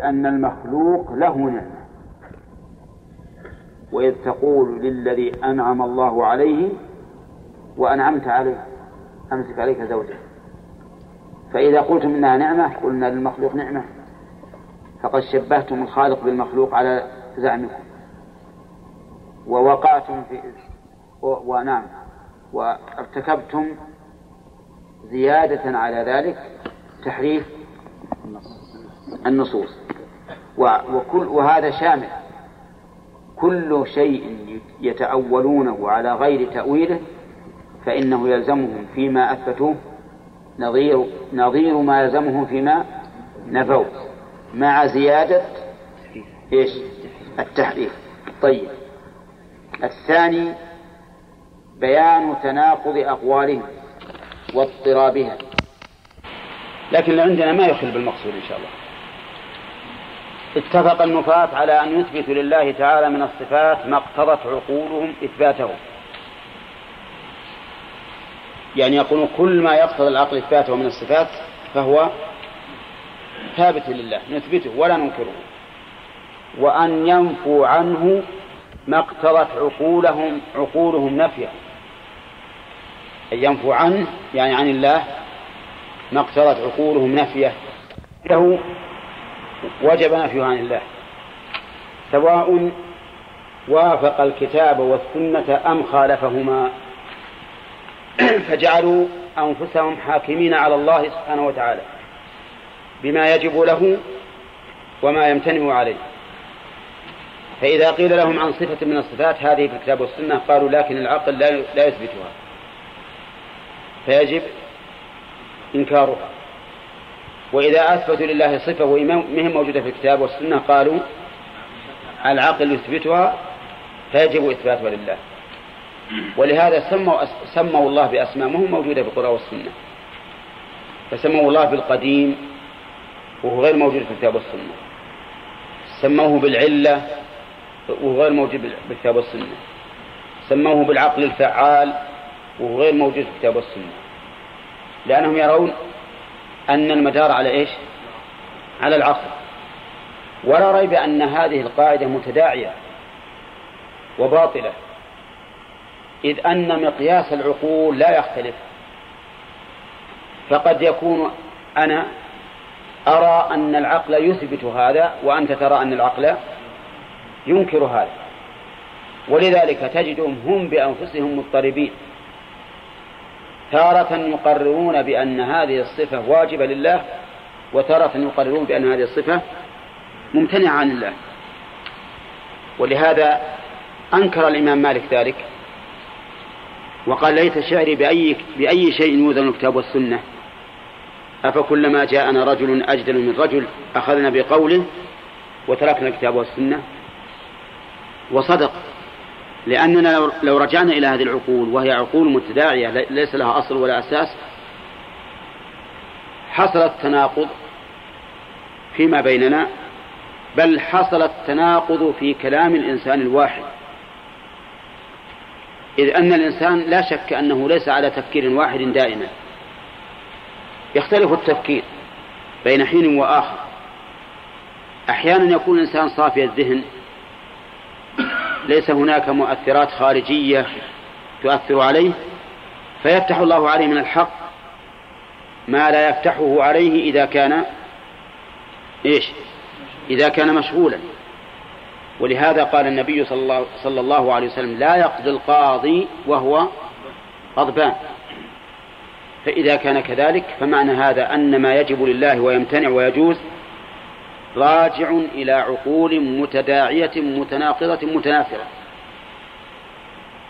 بأن المخلوق له نعمة. وإذ تقول للذي أنعم الله عليه وأنعمت عليه أمسك عليك زوجك. فإذا قلتم إنها نعمة قلنا للمخلوق نعمة. فقد شبهتم الخالق بالمخلوق على زعمكم. ووقعتم في ونعم وارتكبتم زيادة على ذلك تحريف النصوص. وكل وهذا شامل. كل شيء يتأولونه على غير تأويله فإنه يلزمهم فيما أثبتوه نظير نظير ما يلزمهم فيما نفوه مع زيادة إيش؟ التحريف. طيب. الثاني بيان تناقض أقوالهم واضطرابها لكن عندنا ما يخل بالمقصود إن شاء الله. اتفق النفاة على أن يثبتوا لله تعالى من الصفات ما اقتضت عقولهم إثباته يعني يقولون كل ما يقتضي العقل إثباته من الصفات فهو ثابت لله نثبته ولا ننكره. وأن ينفوا عنه ما اقتضت عقولهم عقولهم نفيه أن ينفوا عنه يعني عن الله ما اقتضت عقولهم نفيه له وجب نفيه عن الله. سواء وافق الكتاب والسنة أم خالفهما. فجعلوا أنفسهم حاكمين على الله سبحانه وتعالى بما يجب له وما يمتنع عليه. فإذا قيل لهم عن صفة من الصفات هذه في الكتاب والسنة قالوا لكن العقل لا يثبتها. فيجب إنكارها. وإذا أثبتوا لله صفة وهي مهم موجودة في الكتاب والسنة؟ قالوا العقل يثبتها فيجب إثباتها لله. ولهذا سموا سموا الله بأسماء مو موجودة في القرآن والسنة؟ فسموا الله بالقديم وهو غير موجود في الكتاب والسنة. سموه بالعلة وهو غير موجود في الكتاب والسنة. سموه بالعقل الفعال وهو غير موجود في الكتاب والسنة. لأنهم يرون أن المدار على إيش؟ على العقل ولا ريب أن هذه القاعدة متداعية وباطلة إذ أن مقياس العقول لا يختلف. فقد يكون أنا أرى أن العقل يثبت هذا وأنت ترى أن العقل ينكر هذا. ولذلك تجدهم هم بأنفسهم مضطربين. تارة يقررون بأن هذه الصفة واجبة لله وتارة يقررون بأن هذه الصفة ممتنعة عن الله. ولهذا أنكر الإمام مالك ذلك وقال ليت شعري بأي, بأي شيء يوزن الكتاب والسنة. أفكلما جاءنا رجل أجدل من رجل أخذنا بقوله وتركنا الكتاب والسنة. وصدق. لأننا لو رجعنا إلى هذه العقول وهي عقول متداعية ليس لها أصل ولا أساس حصل التناقض فيما بيننا بل حصل التناقض في كلام الإنسان الواحد. إذ أن الإنسان لا شك أنه ليس على تفكير واحد دائما. يختلف التفكير بين حين وآخر. أحيانا يكون الإنسان صافي الذهن ليس هناك مؤثرات خارجية تؤثر عليه فيفتح الله عليه من الحق ما لا يفتحه عليه إذا كان إيش؟ إذا كان مشغولا. ولهذا قال النبي صلى الله, صلى الله عليه وسلم لا يقضي القاضي وهو غضبان. فإذا كان كذلك فمعنى هذا أن ما يجب لله ويمتنع ويجوز راجع إلى عقول متداعية متناقضة متنافرة.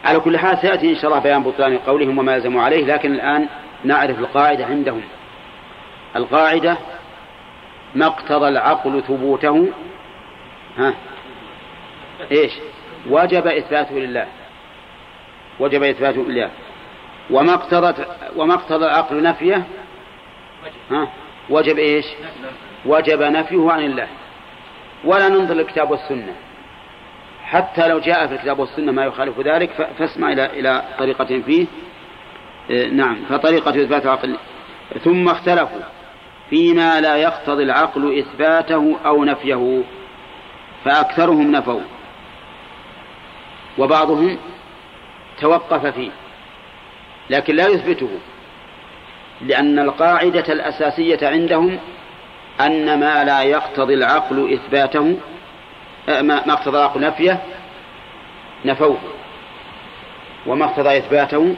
على كل حال سيأتي إن شاء الله بيان بطلان قولهم وما يلزموا عليه لكن الآن نعرف القاعدة عندهم. القاعدة ما اقتضى العقل ثبوته. ها؟ إيش؟ وجب إثباته لله. وجب إثباته لله. وما اقتضت وما اقتضى العقل نفيه. ها؟ وجب إيش؟ وجب نفيه عن الله. ولا ننظر للكتاب والسنة. حتى لو جاء في الكتاب والسنة ما يخالف ذلك فاسمع إلى إلى طريقة فيه. إيه، نعم فطريقة إثبات العقل. ثم اختلفوا. فيما لا يقتضي العقل إثباته أو نفيه. فأكثرهم نفوا. وبعضهم توقف فيه. لكن لا يثبته. لأن القاعدة الأساسية عندهم أن ما لا يقتضي العقل إثباته آه، ما اقتضى العقل نفيه نفوه وما اقتضى إثباته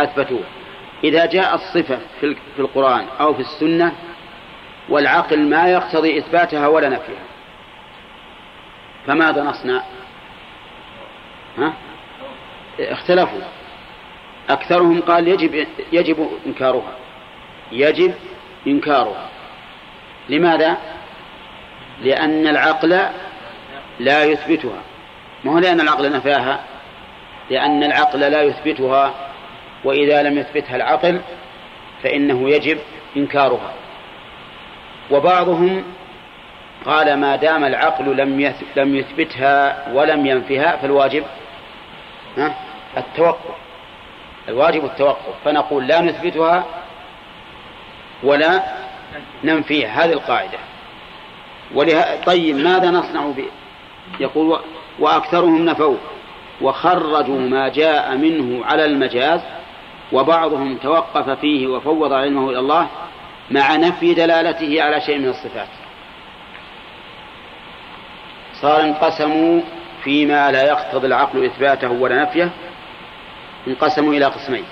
أثبتوه. إذا جاء الصفة في القرآن أو في السنة والعقل ما يقتضي إثباتها ولا نفيها فماذا نصنع؟ ها؟ اختلفوا. أكثرهم قال يجب يجب إنكارها. يجب إنكارها. لماذا؟ لأن العقل لا يثبتها. ما هو لأن العقل نفاها؟ لأن العقل لا يثبتها وإذا لم يثبتها العقل فإنه يجب إنكارها. وبعضهم قال ما دام العقل لم لم يثبتها ولم ينفها فالواجب التوقف الواجب التوقف فنقول لا نثبتها ولا ننفيها هذه القاعدة. ولها طيب ماذا نصنع به يقول وأكثرهم نفوا. وخرجوا ما جاء منه على المجاز وبعضهم توقف فيه وفوض علمه إلى الله مع نفي دلالته على شيء من الصفات. صار انقسموا فيما لا يقتضي العقل إثباته ولا نفيه. انقسموا إلى قسمين.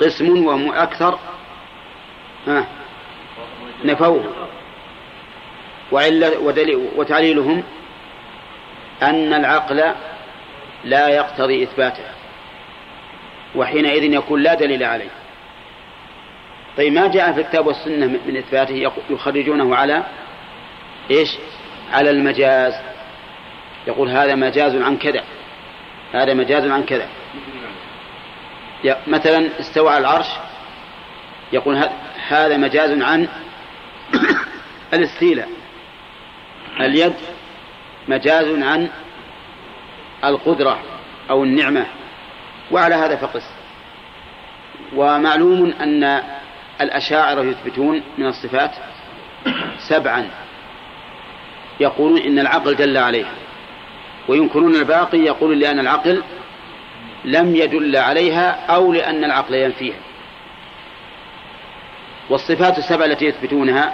قسم وهم أكثر نفوه وعلة وتعليلهم أن العقل لا يقتضي إثباته وحينئذ يكون لا دليل عليه. طيب ما جاء في الكتاب والسنة من إثباته؟ يخرجونه على إيش؟ على المجاز. يقول هذا مجاز عن كذا هذا مجاز عن كذا. مثلا استوى على العرش يقول هذا مجاز عن الاستيلاء. اليد مجاز عن القدرة أو النعمة. وعلى هذا فقس. ومعلوم أن الأشاعرة يثبتون من الصفات سبعا. يقولون إن العقل دل عليها وينكرون الباقي يقولون لأن العقل لم يدل عليها أو لأن العقل ينفيها. والصفات السبع التي يثبتونها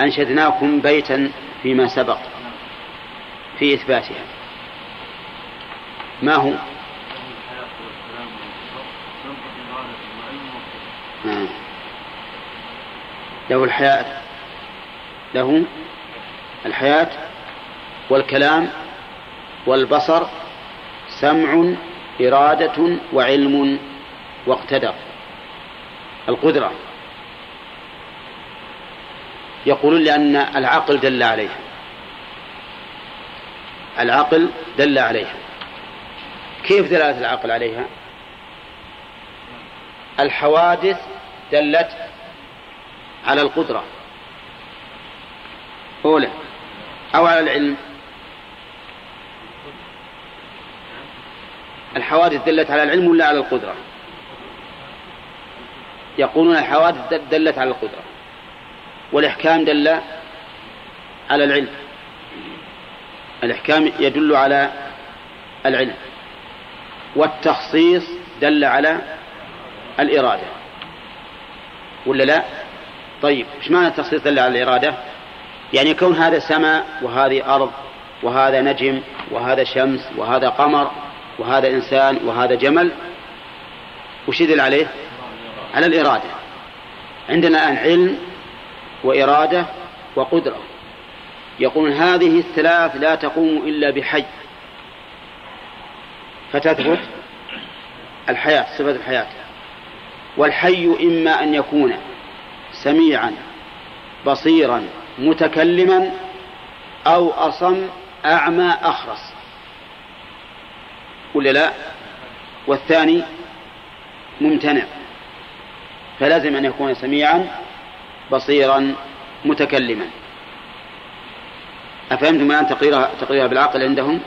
أنشدناكم بيتا فيما سبق في إثباتها. ما هو؟ آه. له الحياة له الحياة والكلام والبصر سمع إرادة وعلم واقتدر. القدرة. يقولون لأن العقل دل عليها. العقل دل عليها. كيف دلالة العقل عليها؟ الحوادث دلت على القدرة. أولى. أو على العلم. الحوادث دلت على العلم ولا على القدرة؟ يقولون الحوادث دلت على القدرة والإحكام دل على العلم. الإحكام يدل على العلم والتخصيص دل على الإرادة. ولا لا؟ طيب إيش معنى التخصيص دل على الإرادة؟ يعني كون هذا سماء وهذه أرض وهذا نجم وهذا شمس وهذا قمر وهذا إنسان وهذا جمل وش يدل عليه؟ على الإرادة. عندنا الآن علم وإرادة وقدرة. يقول هذه الثلاث لا تقوم إلا بحي. فتثبت الحياة صفة الحياة. والحي إما أن يكون سميعا بصيرا متكلما أو أصم أعمى أخرس. ولا لا؟ والثاني ممتنع. فلازم أن يكون سميعا بصيرا متكلما. أفهمتم الآن تقريرها, تقريرها بالعقل عندهم؟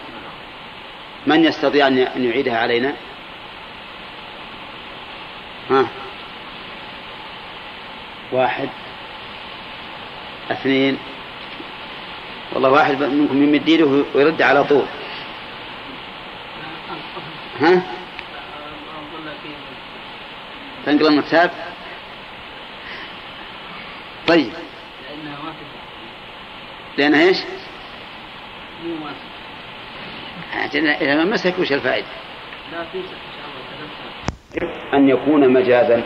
من يستطيع أن يعيدها علينا؟ ها. واحد اثنين. والله واحد منكم يمد يده ويرد على طول. ها؟ تنقل المكتاب طيب لأنها لأنها إيش؟ إذا ما مسك وش الفائدة؟ لا في أن يكون مجازا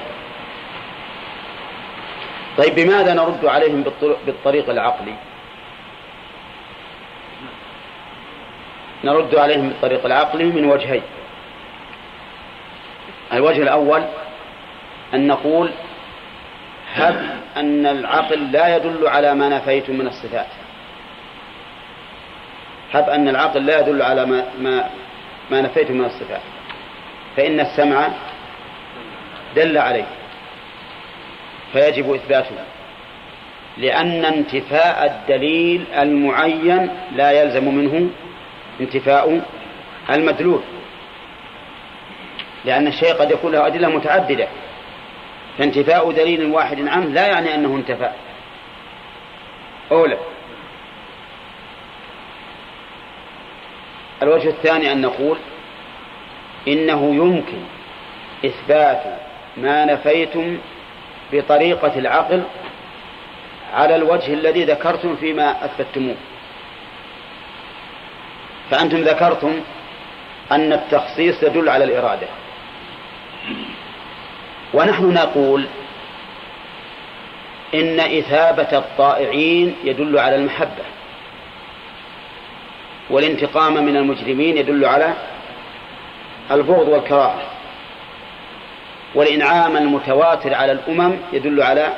طيب بماذا نرد عليهم بالطريق العقلي نرد عليهم بالطريق العقلي من وجهين الوجه الأول أن نقول هب أن العقل لا يدل على ما نفيت من الصفات. هب أن العقل لا يدل على ما, ما, ما نفيت من الصفات. فإن السمع دل عليه. فيجب إثباته. لأن انتفاء الدليل المعين لا يلزم منه انتفاء المدلول. لأن الشيء قد يكون له أدلة متعددة. فانتفاء دليل واحد عنه لا يعني أنه انتفى أولى. الوجه الثاني أن نقول إنه يمكن إثبات ما نفيتم بطريقة العقل على الوجه الذي ذكرتم فيما أثبتموه فأنتم ذكرتم أن التخصيص يدل على الإرادة. ونحن نقول إن إثابة الطائعين يدل على المحبة والانتقام من المجرمين يدل على البغض والكراهة والإنعام المتواتر على الأمم يدل على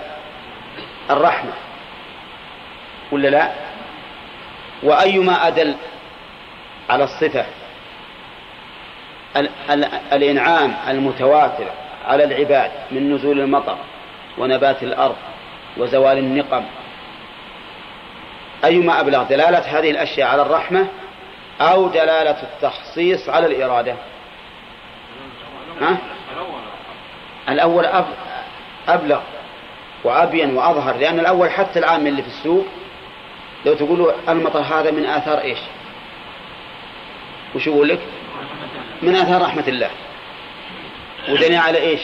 الرحمة ولا لا؟ وأيما أدل على الصفة ال ال الإنعام المتواتر على العباد من نزول المطر ونبات الأرض وزوال النقم. أيما أبلغ دلالة هذه الأشياء على الرحمة أو دلالة التخصيص على الإرادة؟ ها؟ الأول أبلغ وأبين وأظهر لأن الأول حتى العام اللي في السوق لو تقولوا المطر هذا من آثار إيش؟ وش يقول لك؟ من آثار رحمة الله. ودني على إيش؟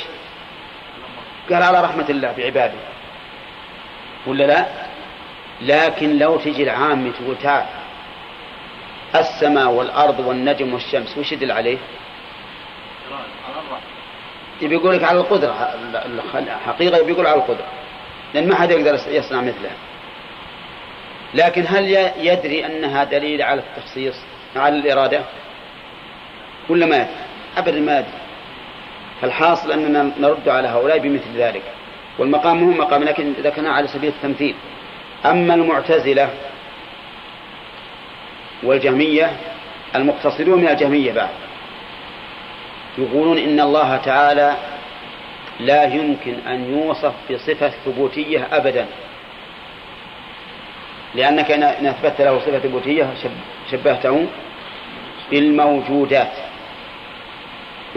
قال على رحمة الله بعباده ولا لا؟ لكن لو تجي العام تقول تعال السماء والأرض والنجم والشمس وش يدل عليه؟ يبي يقول لك على القدرة حقيقة يبي يقول على القدرة لأن ما حد يقدر يصنع مثلها لكن هل يدري أنها دليل على التخصيص على الإرادة؟ ولا ما يدري؟ أبدا ما يدري. فالحاصل أننا نرد على هؤلاء بمثل ذلك. والمقام هو مقام لكن ذكرناه على سبيل التمثيل. أما المعتزلة والجهمية المقتصدون من الجهمية بعد يقولون إن الله تعالى لا يمكن أن يوصف بصفة ثبوتية أبدا. لأنك إن أثبتت له صفة ثبوتية شبهته بالموجودات.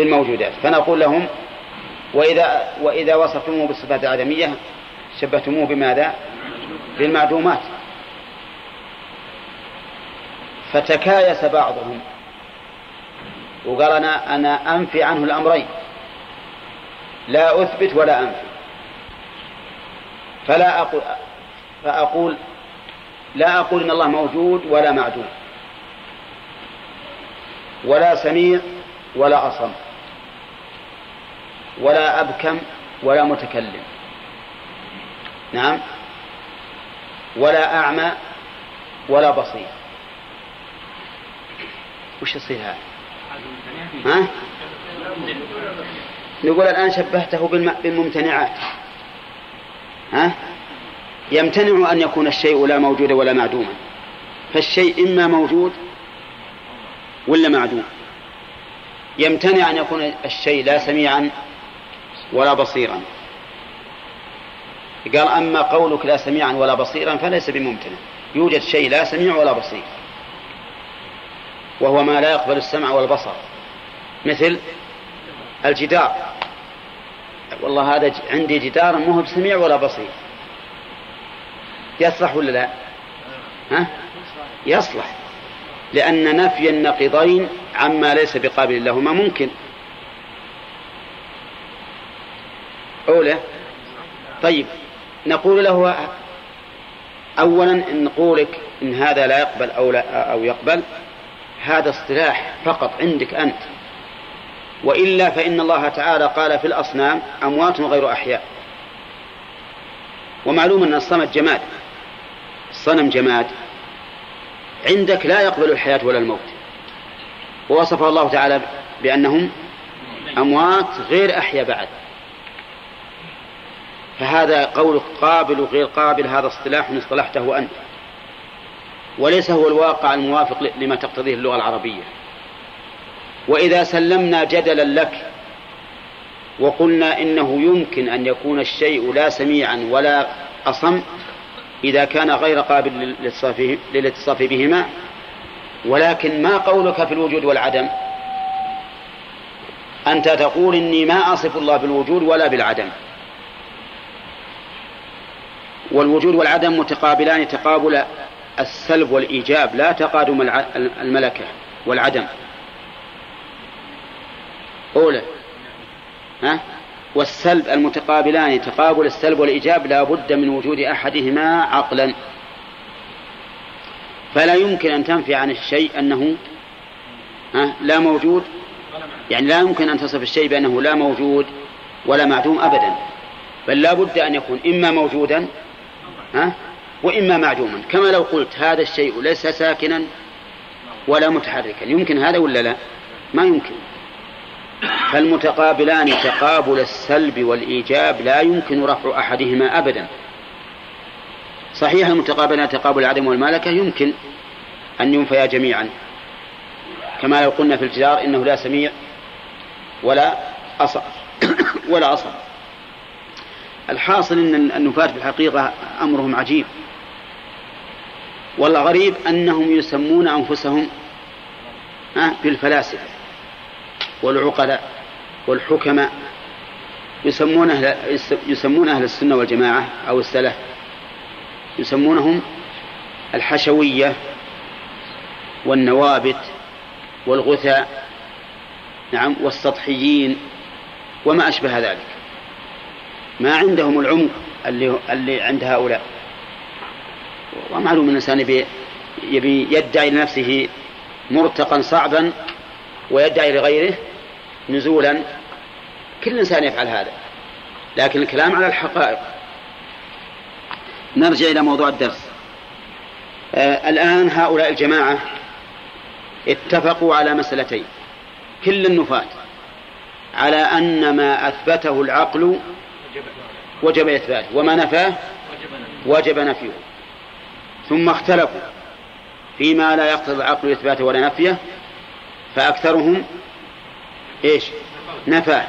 بالموجودات. فنقول لهم وإذا وإذا وصفتموه بالصفات العدمية شبهتموه بماذا؟ بالمعدومات. فتكايس بعضهم. وقال أنا أنا أنفي عنه الأمرين. لا أثبت ولا أنفي. فلا أقول فأقول لا أقول إن الله موجود ولا معدوم. ولا سميع ولا أصم. ولا أبكم ولا متكلم. نعم. ولا أعمى ولا بصير. وش يصير هذا؟ ها؟ نقول الآن شبهته بالممتنعات. ها؟ يمتنع أن يكون الشيء لا موجودا ولا معدوما. فالشيء إما موجود ولا معدوم. يمتنع أن يكون الشيء لا سميعا ولا بصيرا. قال أما قولك لا سميعا ولا بصيرا فليس بممتنع يوجد شيء لا سميع ولا بصير. وهو ما لا يقبل السمع والبصر. مثل الجدار. والله هذا عندي جدار مو هو بسميع ولا بصير. يصلح ولا لا؟ ها؟ يصلح. لأن نفي النقيضين عما ليس بقابل لهما ممكن. أولى طيب نقول له أولا إن قولك إن هذا لا يقبل أو, لا أو يقبل هذا اصطلاح فقط عندك أنت. وإلا فإن الله تعالى قال في الأصنام أموات غير أحياء. ومعلوم أن الصمد جماد. الصنم جماد. عندك لا يقبل الحياة ولا الموت. ووصفه الله تعالى بأنهم أموات غير أحياء بعد. فهذا قولك قابل وغير قابل هذا اصطلاح اصطلحته أنت. وليس هو الواقع الموافق لما تقتضيه اللغة العربية. وإذا سلمنا جدلا لك وقلنا إنه يمكن أن يكون الشيء لا سميعا ولا أصم إذا كان غير قابل للاتصاف بهما ولكن ما قولك في الوجود والعدم؟ أنت تقول إني ما أصف الله بالوجود ولا بالعدم. والوجود والعدم متقابلان تقابل السلب والإيجاب لا تقادم الملكة والعدم. أولى. ها؟ والسلب المتقابلان تقابل السلب والإيجاب لا بد من وجود أحدهما عقلا. فلا يمكن أن تنفي عن الشيء أنه ها؟ لا موجود. يعني لا يمكن أن تصف الشيء بأنه لا موجود ولا معدوم أبدا. بل لا بد أن يكون إما موجودا ها؟ وإما معدوما. كما لو قلت هذا الشيء ليس ساكنا ولا متحركا. يمكن هذا ولا لا؟ ما يمكن. فالمتقابلان تقابل السلب والإيجاب لا يمكن رفع أحدهما أبدا. صحيح المتقابلان تقابل العدم والمالكة يمكن أن ينفيا جميعا. كما لو قلنا في الجدار إنه لا سميع ولا أصل ولا أصل. الحاصل أن النفاة في الحقيقة أمرهم عجيب. والغريب أنهم يسمون أنفسهم بالفلاسفة والعقلاء والحكماء يسمون أهل يسمون أهل السنة والجماعة أو السلف يسمونهم الحشوية والنوابت والغثاء نعم والسطحيين وما أشبه ذلك. ما عندهم العمق اللي اللي عند هؤلاء. ومعلوم أن الإنسان يبي يبي يدعي لنفسه مرتقا صعبا ويدعي لغيره نزولا. كل إنسان يفعل هذا. لكن الكلام على الحقائق. نرجع إلى موضوع الدرس. آه الآن هؤلاء الجماعة اتفقوا على مسألتين. كل النفاة. على أن ما أثبته العقل وجب إثباته. وما نفاه؟ وجب نفيه. ثم اختلفوا فيما لا يقتضي العقل إثباته ولا نفيه فأكثرهم إيش؟ نفاه.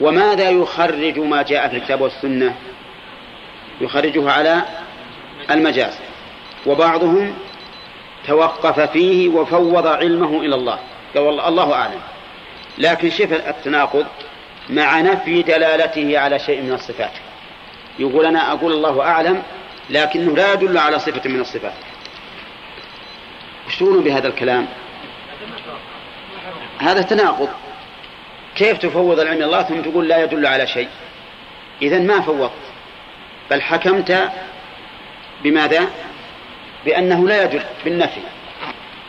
وماذا يخرج ما جاء في الكتاب والسنة؟ يخرجه على المجاز. وبعضهم توقف فيه وفوض علمه إلى الله. قال والله الله أعلم. لكن شوف التناقض. مع نفي دلالته على شيء من الصفات. يقول أنا أقول الله أعلم لكنه لا يدل على صفة من الصفات. وش بهذا الكلام؟ هذا تناقض. كيف تفوض العلم الله ثم تقول لا يدل على شيء؟ إذا ما فوضت؟ بل حكمت بماذا؟ بأنه لا يدل بالنفي.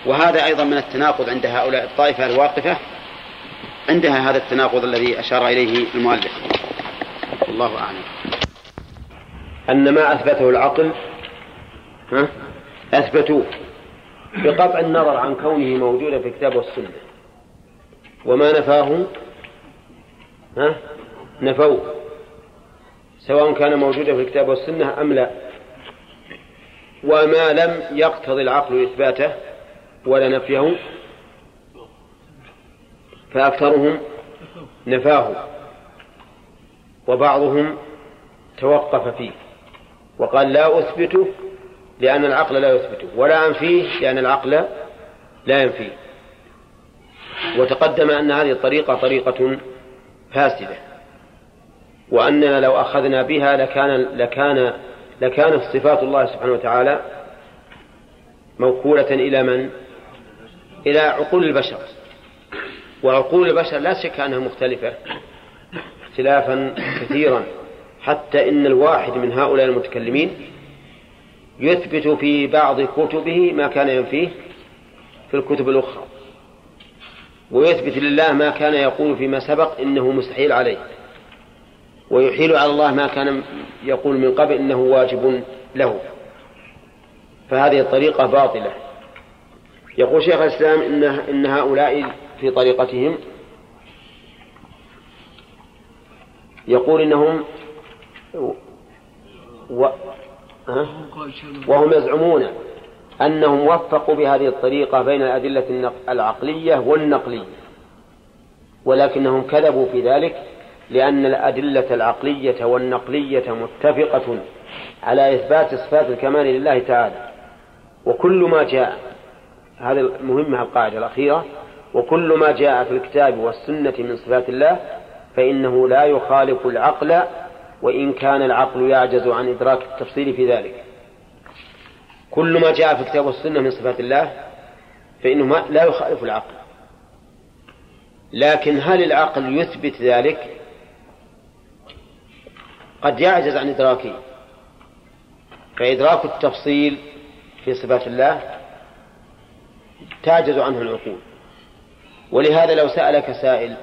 وهذا أيضا من التناقض عند هؤلاء الطائفة الواقفة. عندها هذا التناقض الذي أشار إليه المؤلف. الله أعلم. أن ما أثبته العقل ها؟ أثبتوه بقطع النظر عن كونه موجودا في الكتاب والسنة. وما نفاه ها؟ نفوه. سواء كان موجودا في الكتاب والسنة أم لا. وما لم يقتضي العقل إثباته ولا نفيه. فأكثرهم نفاه وبعضهم توقف فيه وقال لا أثبته لأن العقل لا يثبته ولا أنفيه لأن العقل لا ينفيه وتقدم أن هذه الطريقة طريقة فاسدة وأننا لو أخذنا بها لكان لكان لكانت صفات الله سبحانه وتعالى موكولة إلى من؟ إلى عقول البشر وعقول البشر لا شك أنها مختلفة اختلافا كثيرا. حتى إن الواحد من هؤلاء المتكلمين يثبت في بعض كتبه ما كان ينفيه في الكتب الأخرى ويثبت لله ما كان يقول فيما سبق إنه مستحيل عليه ويحيل على الله ما كان يقول من قبل إنه واجب له. فهذه الطريقة باطلة. يقول شيخ الإسلام إن, إن هؤلاء في طريقتهم يقول إنهم و... وهم يزعمون أنهم وفقوا بهذه الطريقة بين الأدلة العقلية والنقلية ولكنهم كذبوا في ذلك لأن الأدلة العقلية والنقلية متفقة على إثبات صفات الكمال لله تعالى وكل ما جاء هذا مهمة القاعدة الأخيرة وكل ما جاء في الكتاب والسنة من صفات الله فإنه لا يخالف العقل وإن كان العقل يعجز عن إدراك التفصيل في ذلك. كل ما جاء في الكتاب والسنة من صفات الله فإنه لا يخالف العقل. لكن هل العقل يثبت ذلك؟ قد يعجز عن إدراكه. فإدراك التفصيل في صفات الله تعجز عنه العقول. ولهذا لو سألك سائل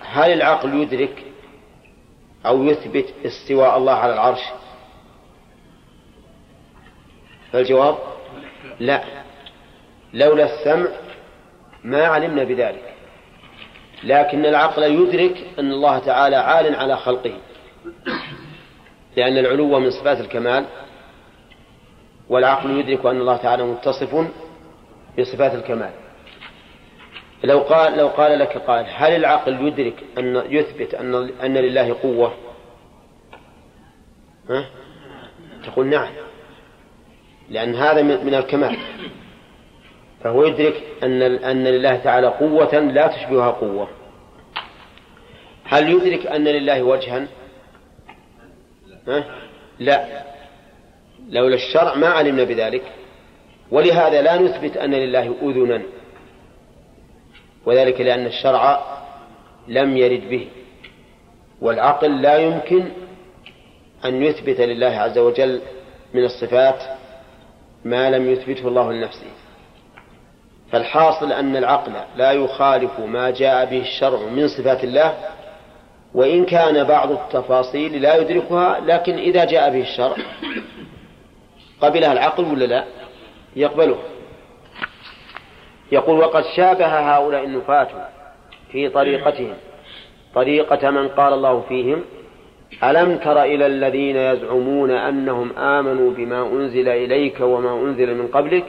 هل العقل يدرك أو يثبت استواء الله على العرش؟ فالجواب لا. لولا السمع ما علمنا بذلك. لكن العقل يدرك أن الله تعالى عال على خلقه. لأن العلو من صفات الكمال والعقل يدرك أن الله تعالى متصف بصفات الكمال لو قال لو قال لك قال هل العقل يدرك أن يثبت أن أن لله قوة؟ ها؟ تقول نعم لأن هذا من الكمال فهو يدرك أن أن لله تعالى قوة لا تشبهها قوة هل يدرك أن لله وجها؟ ها؟ لا لولا الشرع ما علمنا بذلك ولهذا لا نثبت أن لله أذنا وذلك لأن الشرع لم يرد به والعقل لا يمكن أن يثبت لله عز وجل من الصفات ما لم يثبته الله لنفسه. فالحاصل أن العقل لا يخالف ما جاء به الشرع من صفات الله وإن كان بعض التفاصيل لا يدركها لكن إذا جاء به الشرع قبلها العقل ولا لا؟ يقبله. يقول وقد شابه هؤلاء النفاة في طريقتهم. طريقة من قال الله فيهم ألم تر إلى الذين يزعمون أنهم آمنوا بما أنزل إليك وما أنزل من قبلك؟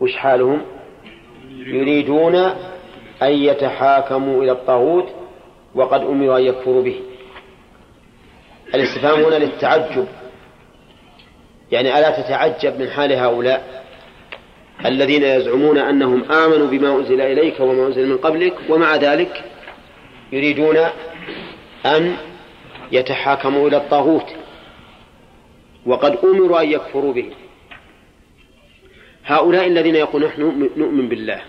وش حالهم؟ يريدون أن يتحاكموا إلى الطاغوت وقد أمروا أن يكفروا به. الاستفهام هنا للتعجب. يعني ألا تتعجب من حال هؤلاء الذين يزعمون أنهم آمنوا بما أنزل إليك وما أنزل من قبلك ومع ذلك يريدون أن يتحاكموا إلى الطاغوت وقد أمروا أن يكفروا به هؤلاء الذين يقولون نحن نؤمن بالله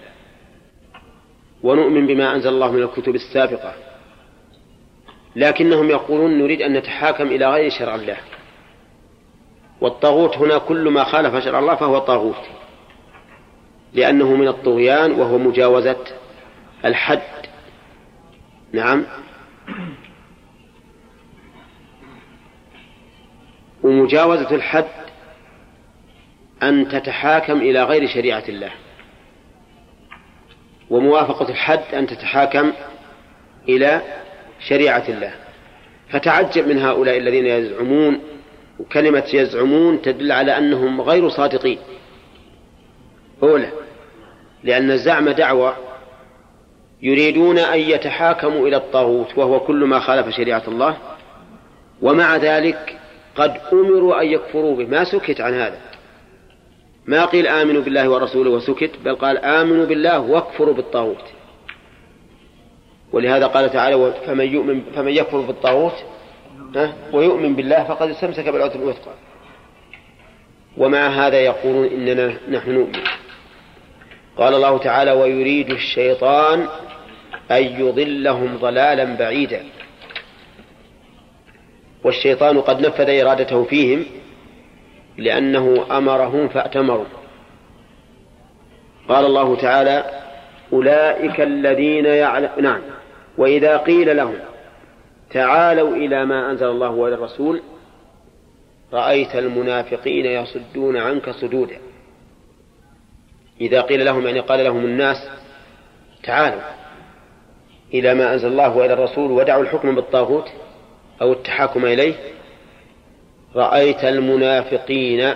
ونؤمن بما أنزل الله من الكتب السابقة لكنهم يقولون نريد أن نتحاكم إلى غير شرع الله. والطاغوت هنا كل ما خالف شرع الله فهو طاغوت لأنه من الطغيان وهو مجاوزة الحد. نعم. ومجاوزة الحد أن تتحاكم إلى غير شريعة الله وموافقة الحد أن تتحاكم إلى شريعة الله. فتعجب من هؤلاء الذين يزعمون وكلمة يزعمون تدل على أنهم غير صادقين. أولى لأن الزعم دعوة يريدون أن يتحاكموا إلى الطاغوت وهو كل ما خالف شريعة الله. ومع ذلك قد أمروا أن يكفروا به. ما سكت عن هذا. ما قيل آمنوا بالله ورسوله وسكت بل قال آمنوا بالله واكفروا بالطاغوت. ولهذا قال تعالى فمن يؤمن فمن يكفر بالطاغوت ويؤمن بالله فقد استمسك بالعروة الوثقى. ومع هذا يقولون إننا نحن نؤمن. قال الله تعالى ويريد الشيطان أن يضلهم ضلالا بعيدا. والشيطان قد نفذ إرادته فيهم لأنه أمرهم فأتمروا. قال الله تعالى أولئك الذين يعلم نعم وإذا قيل لهم تعالوا إلى ما أنزل الله وإلى الرسول. رأيت المنافقين يصدون عنك صدودا. إذا قيل لهم يعني قال لهم الناس تعالوا إلى ما أنزل الله وإلى الرسول ودعوا الحكم بالطاغوت أو التحاكم إليه. رأيت المنافقين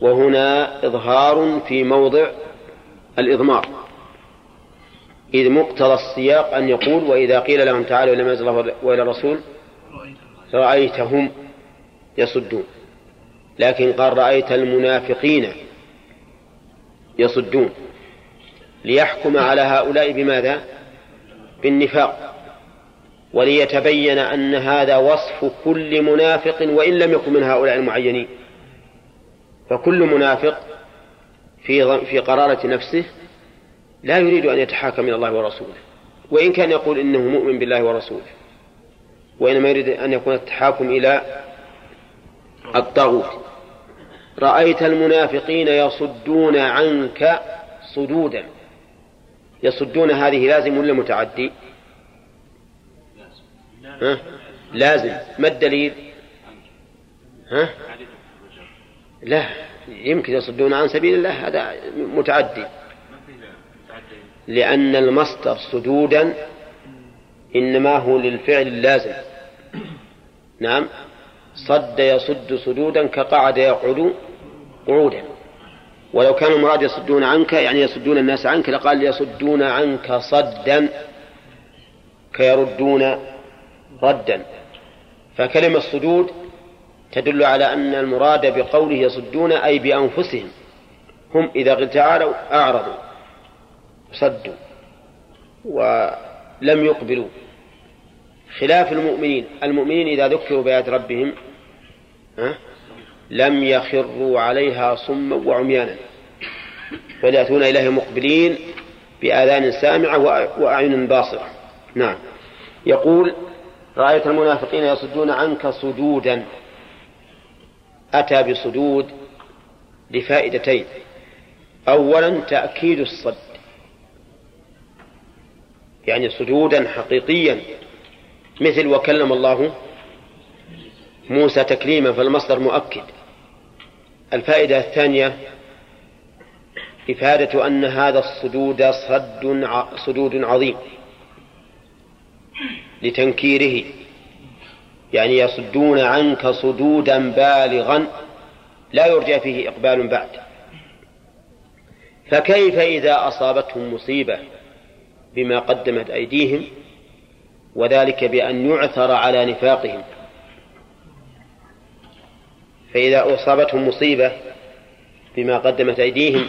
وهنا إظهار في موضع الإضمار. إذ مقتضى السياق أن يقول وإذا قيل لهم تعالوا إلى ما أنزل الله وإلى الرسول رأيتهم يصدون. لكن قال رأيت المنافقين يصدون. ليحكم على هؤلاء بماذا؟ بالنفاق. وليتبين أن هذا وصف كل منافق وإن لم يكن من هؤلاء المعينين. فكل منافق في في قرارة نفسه لا يريد أن يتحاكم إلى الله ورسوله وإن كان يقول إنه مؤمن بالله ورسوله وإنما يريد أن يكون التحاكم إلى الطاغوت. رأيت المنافقين يصدون عنك صدودا. يصدون هذه لازم ولا متعدي؟ ها؟ لازم. ما الدليل؟ ها؟ لا يمكن يصدون عن سبيل الله هذا متعدي. لأن المصدر صدودا إنما هو للفعل اللازم. نعم. صد يصد صدودا كقعد يقعد قعودا. ولو كان المراد يصدون عنك يعني يصدون الناس عنك لقال يصدون عنك صدا كيردون ردا. فكلمة صدود تدل على أن المراد بقوله يصدون أي بأنفسهم. هم إذا تعالوا أعرضوا. صدوا ولم يقبلوا. خلاف المؤمنين المؤمنين إذا ذكروا بآيات ربهم ها لم يخروا عليها صما وعميانا بل يأتون إليه مقبلين بآذان سامعة وأعين باصرة. نعم. يقول رأيت المنافقين يصدون عنك صدودا. أتى بصدود لفائدتين. أولا تأكيد الصد. يعني صدودا حقيقيا. مثل وكلم الله موسى تكليما فالمصدر مؤكد. الفائدة الثانية إفادة أن هذا الصدود صد صدود عظيم لتنكيره. يعني يصدون عنك صدودا بالغا لا يرجى فيه إقبال بعد. فكيف إذا أصابتهم مصيبة؟ بما قدمت أيديهم وذلك بأن يعثر على نفاقهم. فإذا أصابتهم مصيبة بما قدمت أيديهم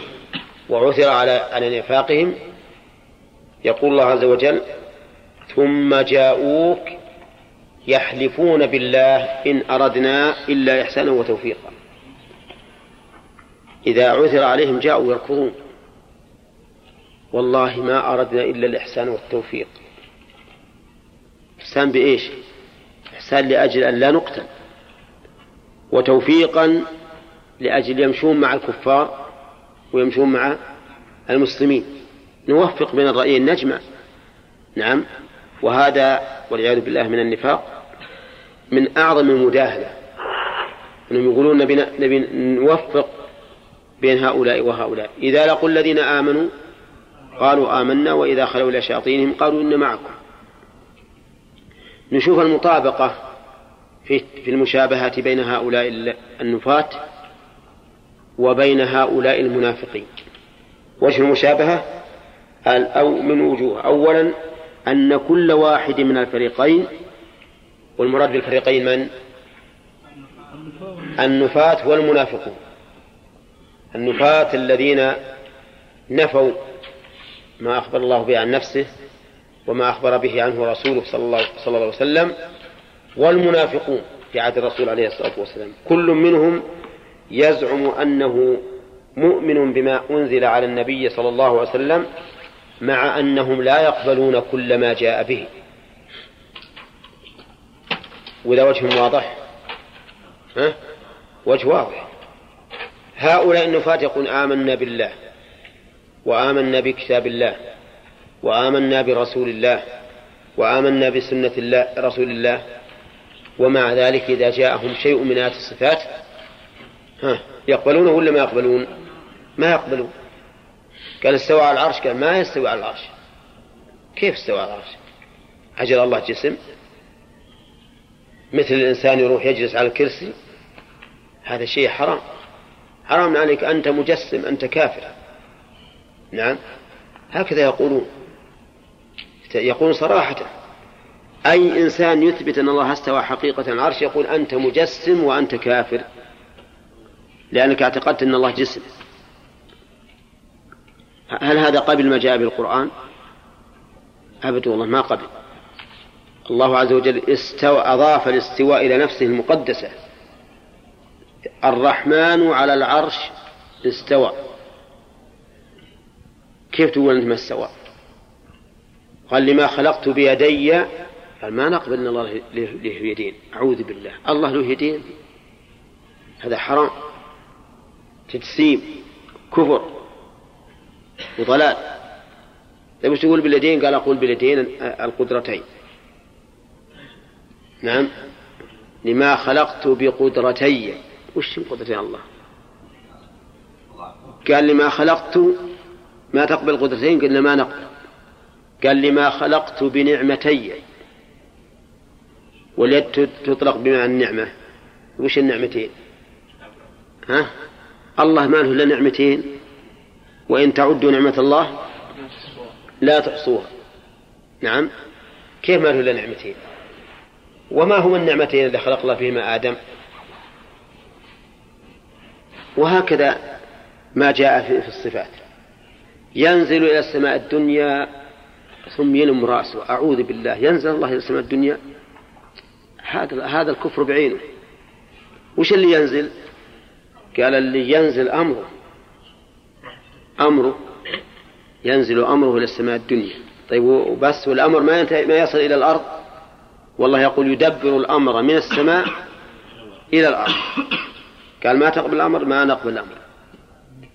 وعثر على على نفاقهم يقول الله عز وجل ثم جاءوك يحلفون بالله إن أردنا إلا إحسانا وتوفيقا. إذا عثر عليهم جاءوا يركضون. والله ما أردنا إلا الإحسان والتوفيق. إحسان بإيش؟ إحسان لأجل أن لا نقتل. وتوفيقا لأجل يمشون مع الكفار ويمشون مع المسلمين. نوفق بين الرأيين نجمع نعم. وهذا والعياذ بالله من النفاق من أعظم المداهنة. أنهم يقولون نبي, نوفق بين هؤلاء وهؤلاء. إذا لقوا الذين آمنوا قالوا آمنا وإذا خلوا إلى شياطينهم قالوا إن معكم. نشوف المطابقة في في المشابهة بين هؤلاء النفاة وبين هؤلاء المنافقين. وجه المشابهة؟ أو من وجوه. أولا أن كل واحد من الفريقين والمراد بالفريقين من؟ النفاة والمنافقون. النفاة الذين نفوا ما أخبر الله به عن نفسه وما أخبر به عنه رسوله صلى الله, صلى الله عليه وسلم والمنافقون في عهد الرسول عليه الصلاة والسلام. كل منهم يزعم أنه مؤمن بما أنزل على النبي صلى الله عليه وسلم مع أنهم لا يقبلون كل ما جاء به. وإذا وجه واضح؟ ها؟ وجه واضح. هؤلاء النفاة يقول آمنا بالله. وآمنا بكتاب الله وآمنا برسول الله وآمنا بسنة الله رسول الله. ومع ذلك إذا جاءهم شيء من آيات الصفات ها يقبلونه ولا ما يقبلون؟ ما يقبلون. قال استوى على العرش قال ما يستوي على العرش؟ كيف استوى على العرش؟ أجل الله جسم مثل الإنسان يروح يجلس على الكرسي هذا شيء حرام. حرام عليك أنت مجسم أنت كافر. نعم. هكذا يقولون. يقول صراحة. أي إنسان يثبت أن الله استوى حقيقة العرش يقول أنت مجسم وأنت كافر. لأنك اعتقدت أن الله جسم. هل هذا قبل ما جاء بالقرآن؟ أبدا والله ما قبل. الله عز وجل استوى أضاف الاستواء إلى نفسه المقدسة. الرحمن على العرش استوى. كيف تقول أنت ما استوى؟ قال لما خلقت بيدي قال ما نقبل أن الله له يدين أعوذ بالله. الله له يدين. هذا حرام. تجسيم كفر وضلال. طيب وش تقول باليدين؟ قال أقول باليدين القدرتين. نعم. لما خلقت بقدرتي. وش قدرتين الله؟ قال لما خلقت ما تقبل قدرتين؟ قلنا ما نقبل. قال لما خلقت بنعمتي. واليد تطلق بمعنى النعمة. وش النعمتين؟ ها؟ الله ما له إلا نعمتين. وإن تعدوا نعمة الله لا تحصوها. نعم. كيف ما له إلا نعمتين؟ وما هما النعمتين اللي خلق الله فيهما آدم؟ وهكذا ما جاء في الصفات. ينزل إلى السماء الدنيا ثم ينم رأسه. أعوذ بالله. ينزل الله إلى السماء الدنيا. هذا هذا الكفر بعينه. وش اللي ينزل؟ قال اللي ينزل أمره. أمره. ينزل أمره إلى السماء الدنيا. طيب وبس والأمر ما ينتهي ما يصل إلى الأرض؟ والله يقول يدبر الأمر من السماء إلى الأرض. قال ما تقبل الأمر؟ ما نقبل الأمر.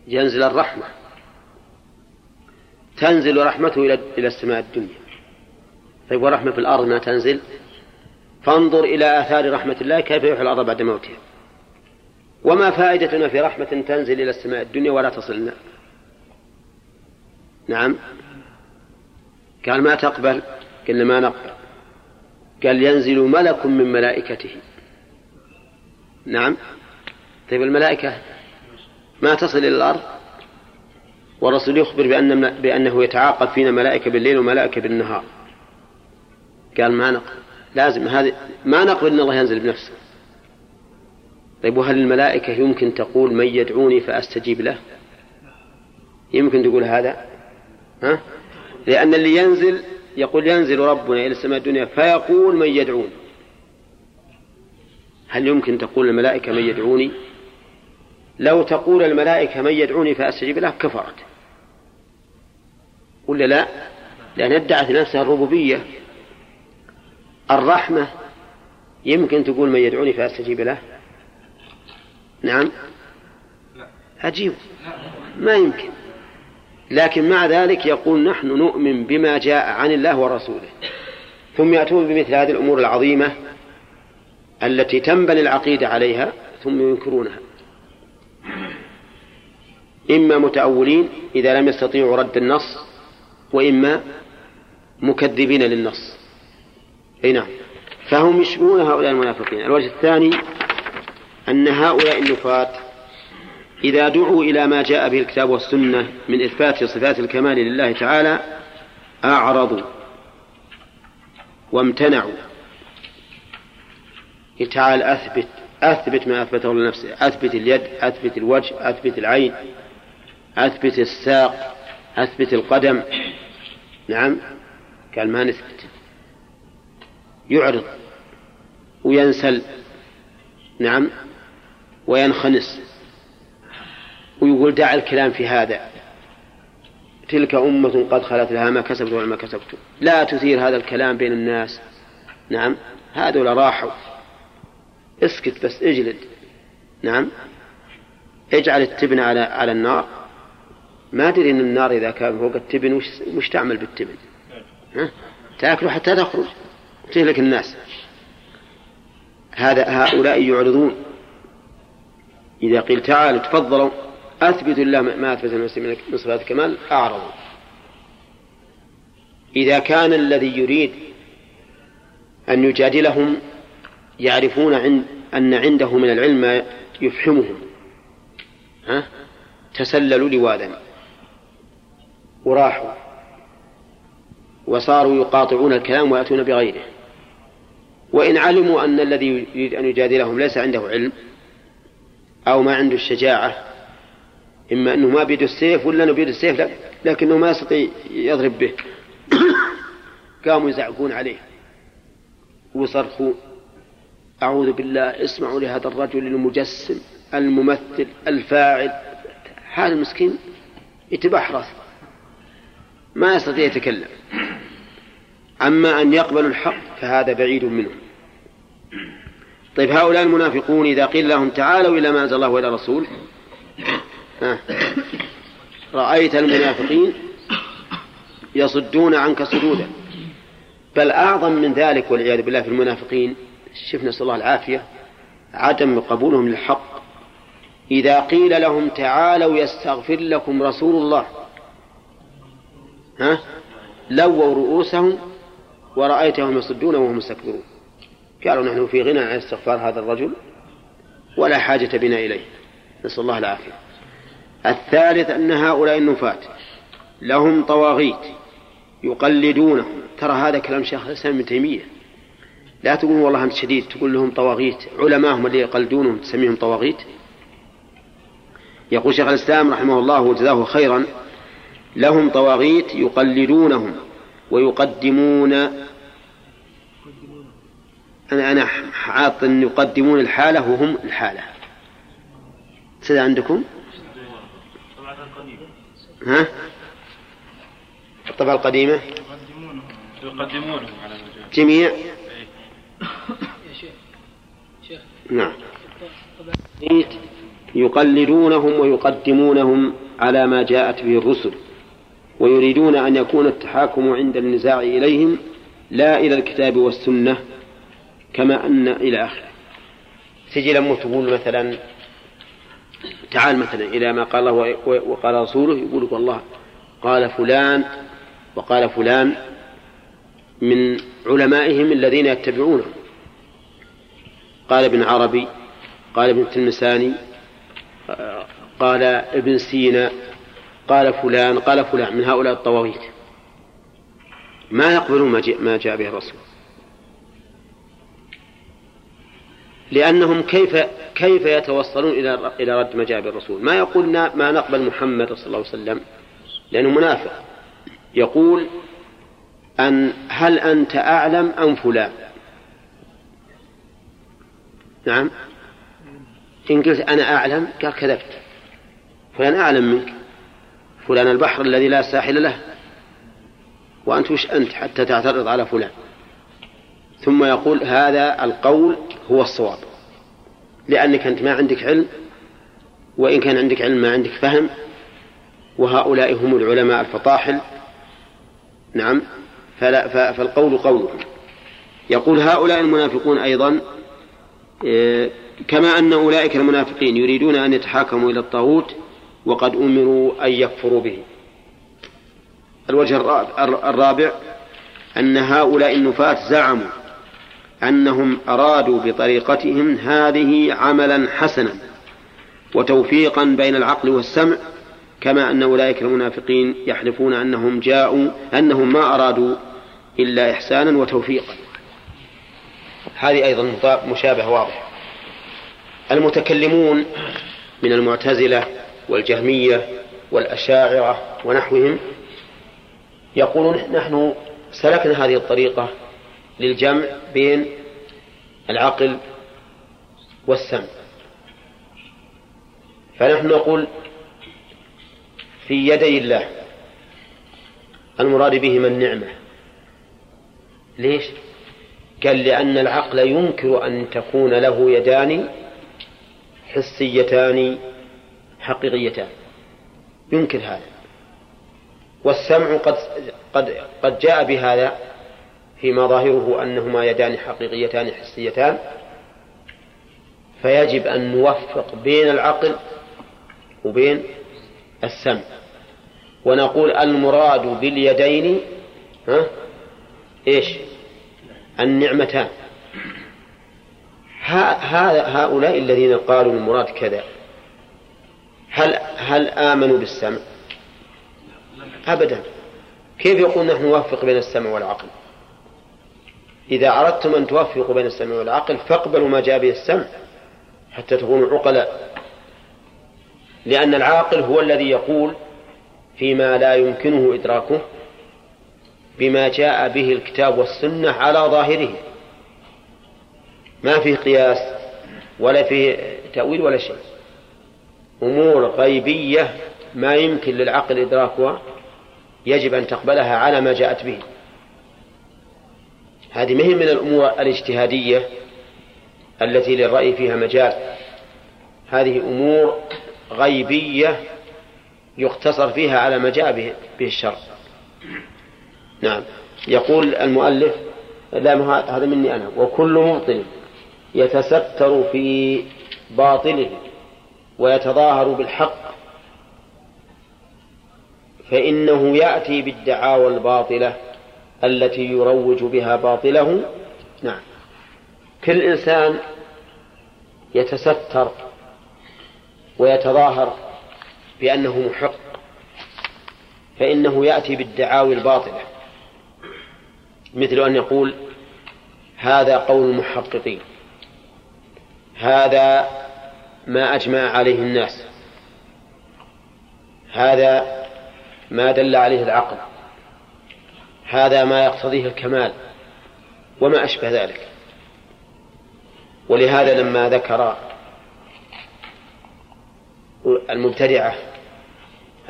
ينزل الرحمة. تنزل رحمته إلى إلى السماء الدنيا. طيب ورحمة في الأرض ما تنزل؟ فانظر إلى آثار رحمة الله كيف يحيي الأرض بعد موتها. وما فائدتنا في رحمة تنزل إلى السماء الدنيا ولا تصلنا نعم. قال ما تقبل؟ قلنا ما نقبل. قال ينزل ملك من ملائكته. نعم. طيب الملائكة ما تصل إلى الأرض؟ والرسول يخبر بأن بأنه يتعاقب فينا ملائكة بالليل وملائكة بالنهار. قال ما نقبل لازم هذه ما نقبل أن الله ينزل بنفسه. طيب وهل الملائكة يمكن تقول من يدعوني فأستجيب له؟ يمكن تقول هذا؟ ها؟ لأن اللي ينزل يقول ينزل ربنا إلى السماء الدنيا فيقول من يدعوني هل يمكن تقول الملائكة من يدعوني؟ لو تقول الملائكة من يدعوني فأستجيب له كفرت. ولا لا؟ لأن ادعت نفسها الربوبية. الرحمة يمكن تقول من يدعوني فأستجيب له. نعم؟ عجيب. ما يمكن. لكن مع ذلك يقول نحن نؤمن بما جاء عن الله ورسوله. ثم يأتون بمثل هذه الأمور العظيمة التي تنبني العقيدة عليها ثم ينكرونها. إما متأولين إذا لم يستطيعوا رد النص وإما مكذبين للنص. أي نعم. فهم يشبهون هؤلاء المنافقين. الوجه الثاني أن هؤلاء النفاة إذا دعوا إلى ما جاء به الكتاب والسنة من إثبات صفات الكمال لله تعالى أعرضوا وامتنعوا. تعال أثبت أثبت ما أثبته لنفسه. أثبت اليد أثبت الوجه أثبت العين. أثبت الساق أثبت القدم. نعم. قال ما نثبت. يعرض وينسل. نعم. وينخنس. ويقول دع الكلام في هذا. تلك أمة قد خلت لها ما كسبت وما كسبت. لا تثير هذا الكلام بين الناس. نعم. هذول راحوا. اسكت بس اجلد. نعم. اجعل التبن على على النار. ما أدري إن النار إذا كان فوق التبن وش, وش تعمل بالتبن. ها؟ تاكله حتى تخرج. تهلك الناس. هذا هؤلاء يعرضون. إذا قيل تعالوا تفضلوا. أثبتوا الله ما أثبت نفسه من صفات الكمال. أعرضوا. إذا كان الذي يريد أن يجادلهم يعرفون عند أن عنده من العلم ما يفهمهم ها؟ تسللوا لواذا وراحوا وصاروا يقاطعون الكلام ويأتون بغيره. وإن علموا أن الذي يريد أن يجادلهم ليس عنده علم أو ما عنده الشجاعة إما أنه ما بيد السيف ولا أنه بيد السيف لكنه ما يستطيع يضرب به. قاموا يزعقون عليه ويصرخوا أعوذ بالله اسمعوا لهذا الرجل المجسم الممثل الفاعل هذا المسكين يتبحرث. ما يستطيع يتكلم. أما أن يقبلوا الحق فهذا بعيد منهم طيب هؤلاء المنافقون إذا قيل لهم تعالوا إلى ما أنزل الله وإلى الرسول رأيت المنافقين يصدون عنك صدودا. بل أعظم من ذلك والعياذ بالله في المنافقين شفنا نسأل الله العافية عدم قبولهم للحق. إذا قيل لهم تعالوا يستغفر لكم رسول الله ها؟ لووا رؤوسهم ورأيتهم يصدون وهم مستكبرون قالوا نحن في غنى عن استغفار هذا الرجل ولا حاجة بنا إليه. نسأل الله العافية. الثالث أن هؤلاء النفاة لهم طواغيت يقلدونهم. ترى هذا كلام شيخ الإسلام ابن تيمية. لا تقول والله أنت شديد تقول لهم طواغيت. علماءهم اللي يقلدونهم تسميهم طواغيت. يقول شيخ الإسلام رحمه الله وجزاه خيرا لهم طواغيت يقلدونهم ويقدمون. أنا أنا حاط أن يقدمون الحالة وهم الحالة. كذا عندكم؟ ها؟ الطبعة القديمة؟ يقدمونهم على جميع؟ نعم. يقلدونهم ويقدمونهم على ما جاءت به الرسل. ويريدون أن يكون التحاكم عند النزاع إليهم لا إلى الكتاب والسنة كما أن إلى آخره. تجي لما تقول مثلا تعال مثلا إلى ما قال الله وقال رسوله يقول لك والله قال فلان وقال فلان من علمائهم الذين يتبعونه. قال ابن عربي قال ابن تلمساني قال ابن سينا قال فلان قال فلان من هؤلاء الطواغيت. ما يقبلون ما جاء به الرسول. لأنهم كيف كيف يتوصلون إلى إلى رد ما جاء بالرسول؟ ما يقول ما نقبل محمد صلى الله عليه وسلم لأنه منافق. يقول أن هل أنت أعلم أم فلان؟ نعم. إن قلت أنا أعلم قال كذبت. فلان أعلم منك. فلان البحر الذي لا ساحل له وأنت وش أنت حتى تعترض على فلان؟ ثم يقول هذا القول هو الصواب لأنك أنت ما عندك علم وإن كان عندك علم ما عندك فهم وهؤلاء هم العلماء الفطاحل. نعم فلا فالقول قولهم يقول هؤلاء المنافقون أيضا إيه، كما أن أولئك المنافقين يريدون أن يتحاكموا إلى الطاغوت وقد أمروا أن يكفروا به. الوجه الرابع أن هؤلاء النفاة زعموا أنهم أرادوا بطريقتهم هذه عملا حسنا وتوفيقا بين العقل والسمع كما أن أولئك المنافقين يحلفون أنهم جاءوا أنهم ما أرادوا إلا إحسانا وتوفيقا. هذه أيضا مشابه واضح المتكلمون من المعتزلة والجهمية والأشاعرة ونحوهم. يقولون نحن سلكنا هذه الطريقة للجمع بين العقل والسمع. فنحن نقول في يدي الله المراد بهما النعمة ليش؟ قال لأن العقل ينكر أن تكون له يدان حسيتان حقيقيتان. ينكر هذا. والسمع قد قد قد جاء بهذا فيما ظاهره أنهما يدان حقيقيتان حسيتان. فيجب أن نوفق بين العقل وبين السمع. ونقول المراد باليدين ها إيش؟ النعمتان. هؤلاء الذين قالوا المراد كذا. هل هل آمنوا بالسمع؟ أبدا كيف يقول نحن نوفق بين السمع والعقل؟ إذا أردتم أن توفقوا بين السمع والعقل فاقبلوا ما جاء به السمع حتى تكونوا عقلاء لأن العاقل هو الذي يقول فيما لا يمكنه إدراكه بما جاء به الكتاب والسنة على ظاهره ما فيه قياس ولا فيه تأويل ولا شيء أمور غيبية ما يمكن للعقل إدراكها يجب أن تقبلها على ما جاءت به. هذه مهم من الأمور الاجتهادية التي للرأي فيها مجال. هذه أمور غيبية يقتصر فيها على ما جاء به, الشرع. نعم. يقول المؤلف لا هذا مني أنا. وكل مبطل يتستر في باطله. ويتظاهر بالحق فإنه يأتي بالدعاوى الباطلة التي يروج بها باطله. نعم. كل إنسان يتستر ويتظاهر بأنه محق فإنه يأتي بالدعاوي الباطلة. مثل أن يقول هذا قول المحققين هذا ما أجمع عليه الناس. هذا ما دل عليه العقل. هذا ما يقتضيه الكمال. وما أشبه ذلك. ولهذا لما ذكر المبتدعة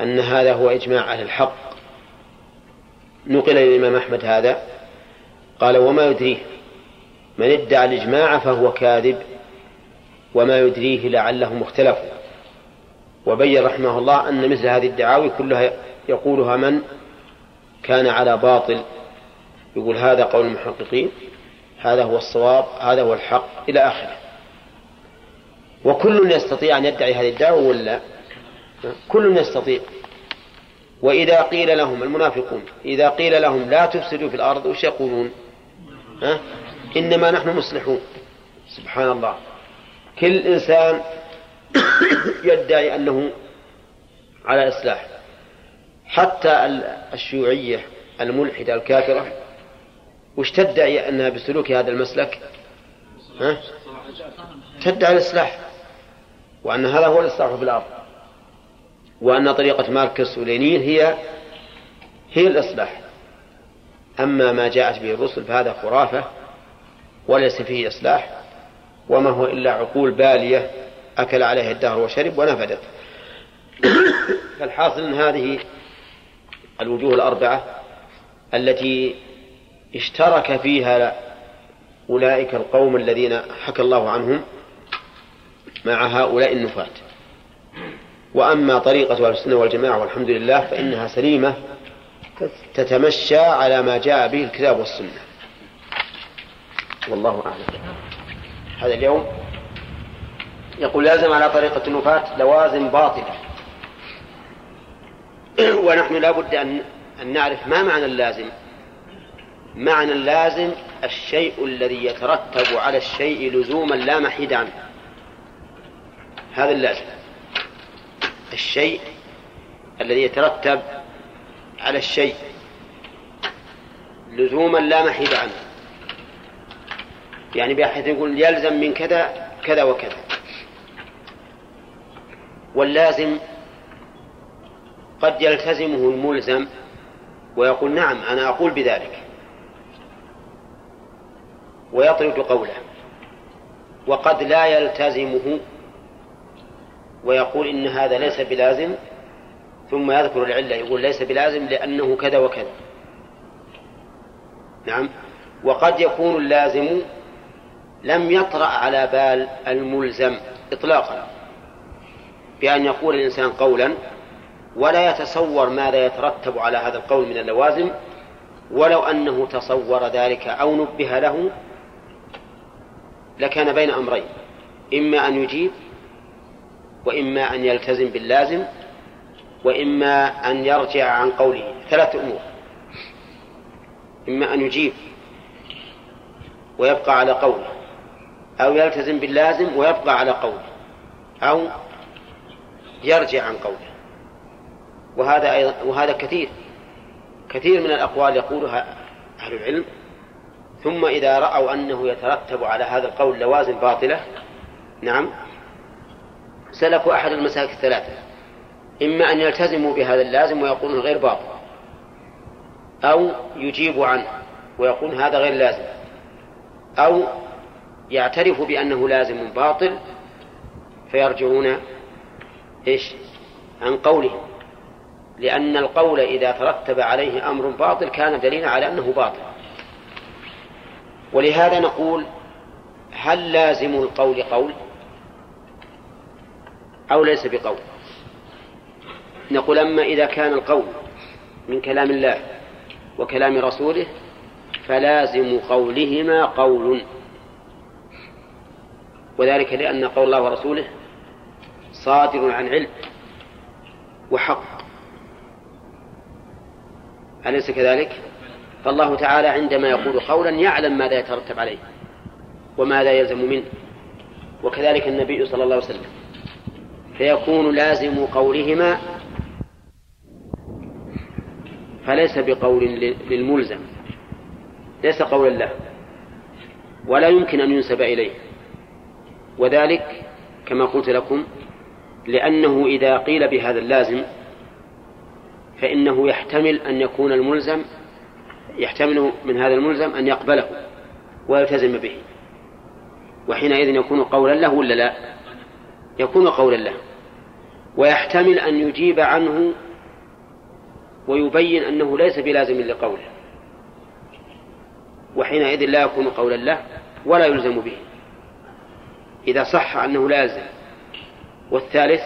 أن هذا هو إجماع أهل الحق نقل للإمام أحمد هذا قال وما يدريه. من ادعى الإجماع فهو كاذب. وما يدريه لعلهم اختلفوا. وبين رحمه الله أن مثل هذه الدعاوي كلها يقولها من كان على باطل. يقول هذا قول المحققين هذا هو الصواب هذا هو الحق إلى آخره. وكل يستطيع أن يدعي هذه الدعوة ولا كل يستطيع. وإذا قيل لهم المنافقون إذا قيل لهم لا تفسدوا في الأرض وش يقولون؟ إنما نحن مصلحون. سبحان الله. كل إنسان يدعي أنه على إصلاح. حتى الشيوعية الملحدة الكافرة وش تدعي أنها بسلوك هذا المسلك؟ ها؟ تدعي الإصلاح وأن هذا هو الإصلاح في الأرض وأن طريقة ماركس ولينين هي هي الإصلاح. أما ما جاءت به الرسل فهذا خرافة وليس فيه إصلاح. وما هو إلا عقول بالية أكل عليها الدهر وشرب ونفدت. فالحاصل أن هذه الوجوه الأربعة التي اشترك فيها أولئك القوم الذين حكى الله عنهم مع هؤلاء النفاة. وأما طريقة أهل السنة والجماعة والحمد لله فإنها سليمة تتمشى على ما جاء به الكتاب والسنة. والله أعلم. هذا اليوم يقول لازم على طريقة النفاة لوازم باطلة. ونحن لا بد أن أن نعرف ما معنى اللازم. معنى اللازم الشيء الذي يترتب على الشيء لزوما لا محيد عنه. هذا اللازم. الشيء الذي يترتب على الشيء لزوما لا محيد عنه. يعني بحيث يقول يلزم من كذا كذا وكذا. واللازم قد يلتزمه الملزم ويقول نعم أنا أقول بذلك. ويطرد قوله. وقد لا يلتزمه ويقول إن هذا ليس بلازم ثم يذكر العلة يقول ليس بلازم لأنه كذا وكذا. نعم. وقد يكون اللازم لم يطرأ على بال الملزم إطلاقا بأن يقول الإنسان قولا ولا يتصور ماذا يترتب على هذا القول من اللوازم ولو أنه تصور ذلك أو نبه له لكان بين أمرين إما أن يجيب وإما أن يلتزم باللازم وإما أن يرجع عن قوله. ثلاث أمور. إما أن يجيب ويبقى على قوله. أو يلتزم باللازم ويبقى على قوله أو يرجع عن قوله وهذا أيضا وهذا كثير كثير من الأقوال يقولها أهل العلم. ثم إذا رأوا أنه يترتب على هذا القول لوازم باطلة نعم سلكوا أحد المسالك الثلاثة. إما أن يلتزموا بهذا اللازم ويقولون غير باطل أو يجيبوا عنه ويقول هذا غير لازم أو يعترفوا بأنه لازم باطل فيرجعون إيش؟ عن قوله لأن القول إذا ترتب عليه أمر باطل كان دليلا على أنه باطل. ولهذا نقول هل لازم القول قول؟ أو ليس بقول؟ نقول أما إذا كان القول من كلام الله وكلام رسوله فلازم قولهما قول. وذلك لأن قول الله ورسوله صادر عن علم وحق. أليس كذلك؟ فالله تعالى عندما يقول قولا يعلم ماذا يترتب عليه وماذا يلزم منه. وكذلك النبي صلى الله عليه وسلم. فيكون لازم قولهما فليس بقول للملزم. ليس قولا له. ولا يمكن أن ينسب إليه. وذلك كما قلت لكم لأنه إذا قيل بهذا اللازم فإنه يحتمل أن يكون الملزم يحتمل من هذا الملزم أن يقبله ويلتزم به. وحينئذ يكون قولا له ولا لا؟ يكون قولا له. ويحتمل أن يجيب عنه ويبين أنه ليس بلازم لقوله. وحينئذ لا يكون قولا له ولا يلزم به. إذا صح أنه لازم. والثالث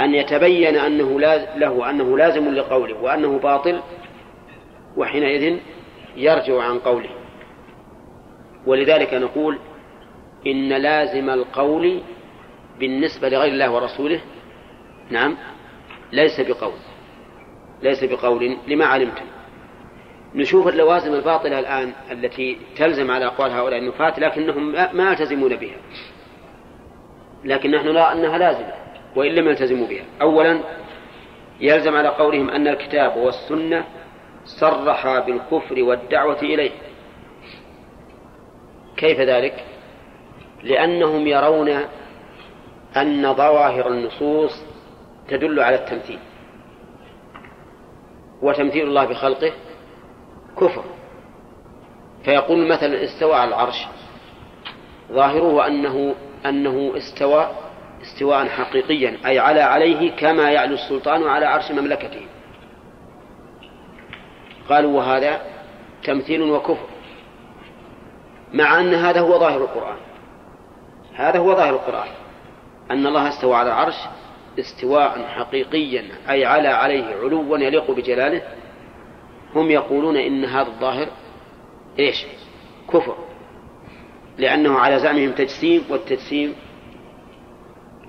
أن يتبين أنه له أنه لازم لقوله وأنه باطل وحينئذ يرجع عن قوله. ولذلك نقول إن لازم القول بالنسبة لغير الله ورسوله نعم ليس بقول ليس بقول لما علمتم؟ نشوف اللوازم الباطلة الآن التي تلزم على أقوال هؤلاء النفاة لكنهم ما يلتزمون بها. لكن نحن نرى أنها لازمة وإن لم يلتزموا بها. أولا يلزم على قولهم أن الكتاب والسنة صرحا بالكفر والدعوة إليه. كيف ذلك؟ لأنهم يرون أن ظواهر النصوص تدل على التمثيل. وتمثيل الله بخلقه كفر. فيقول مثلا استوى على العرش. ظاهره أنه أنه استوى استواء حقيقيا أي على عليه كما يعلو السلطان على عرش مملكته. قالوا وهذا تمثيل وكفر مع أن هذا هو ظاهر القرآن. هذا هو ظاهر القرآن. أن الله استوى على العرش استواء حقيقيا أي على عليه علوا يليق بجلاله. هم يقولون إن هذا الظاهر إيش؟ كفر. لأنه على زعمهم تجسيم والتجسيم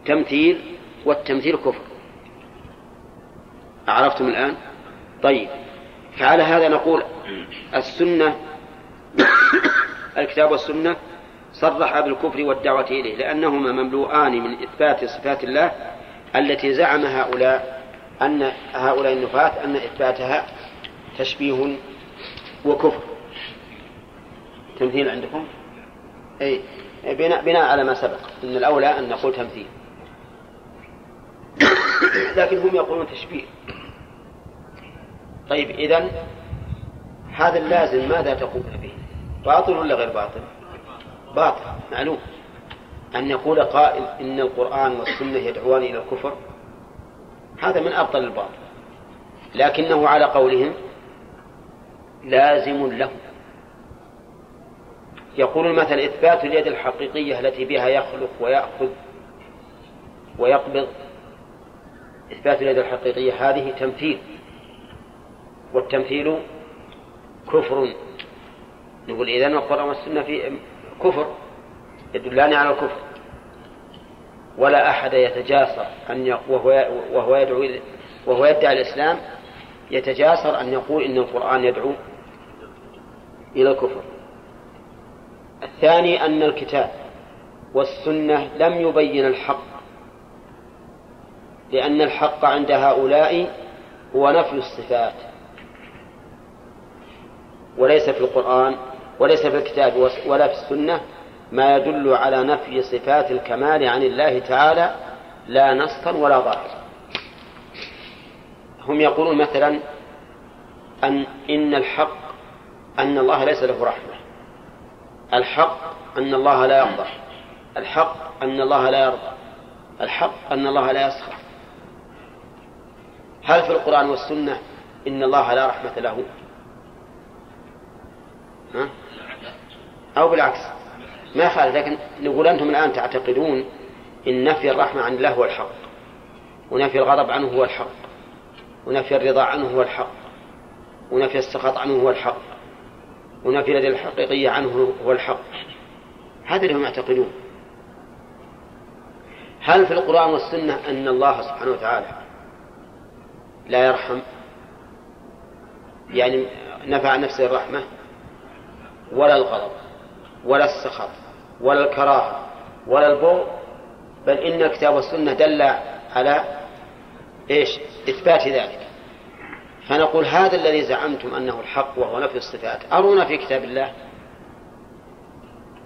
تمثيل والتمثيل كفر. عرفتم الآن؟ طيب. فعلى هذا نقول السنة الكتاب والسنة صرح بالكفر والدعوة إليه لأنهما مملوءان من إثبات صفات الله التي زعم هؤلاء أن هؤلاء النفاة أن إثباتها تشبيه وكفر. تمثيل عندكم؟ أي بناء, بناء على ما سبق. أن الأولى أن نقول تمثيل. لكن هم يقولون تشبيه. طيب إذن هذا اللازم ماذا تقولون به؟ باطل ولا غير باطل؟ باطل معلوم. أن يقول قائل إن القرآن والسنة يدعوان إلى الكفر؟ هذا من أبطل الباطل. لكنه على قولهم لازم له. يقول مثلا إثبات اليد الحقيقية التي بها يخلق ويأخذ ويقبض. إثبات اليد الحقيقية هذه تمثيل والتمثيل كفر. نقول إذا القرآن والسنة في كفر يدلان على الكفر. ولا أحد يتجاسر أن وهو وهو يدعو وهو يدعي الإسلام يتجاسر أن يقول إن القرآن يدعو إلى الكفر. الثاني أن الكتاب والسنة لم يبين الحق لأن الحق عند هؤلاء هو نفي الصفات وليس في القرآن وليس في الكتاب ولا في السنة ما يدل على نفي صفات الكمال عن الله تعالى لا نصا ولا ظاهرا. هم يقولون مثلا أن إن الحق أن الله ليس له رحمة. الحق أن الله لا يغضب الحق أن الله لا يرضى. الحق أن الله لا يسخر. هل في القرآن والسنة إن الله لا رحمة له؟ ها؟ أو بالعكس. ما خالف لكن نقول أنتم الآن تعتقدون إن نفي الرحمة عن الله هو الحق. ونفي الغضب عنه هو الحق. ونفي الرضا عنه هو الحق. ونفي السخط عنه هو الحق. ونفي اليد الحقيقية عنه هو الحق هذا اللي هم يعتقدون. هل في القرآن والسنة أن الله سبحانه وتعالى لا يرحم؟ يعني نفع عن نفسه الرحمة؟ ولا الغضب ولا السخط ولا الكراهة ولا البغض؟ بل إن الكتاب والسنة دل على إيش؟ إثبات ذلك. فنقول هذا الذي زعمتم أنه الحق وهو نفي الصفات. أرونا في كتاب الله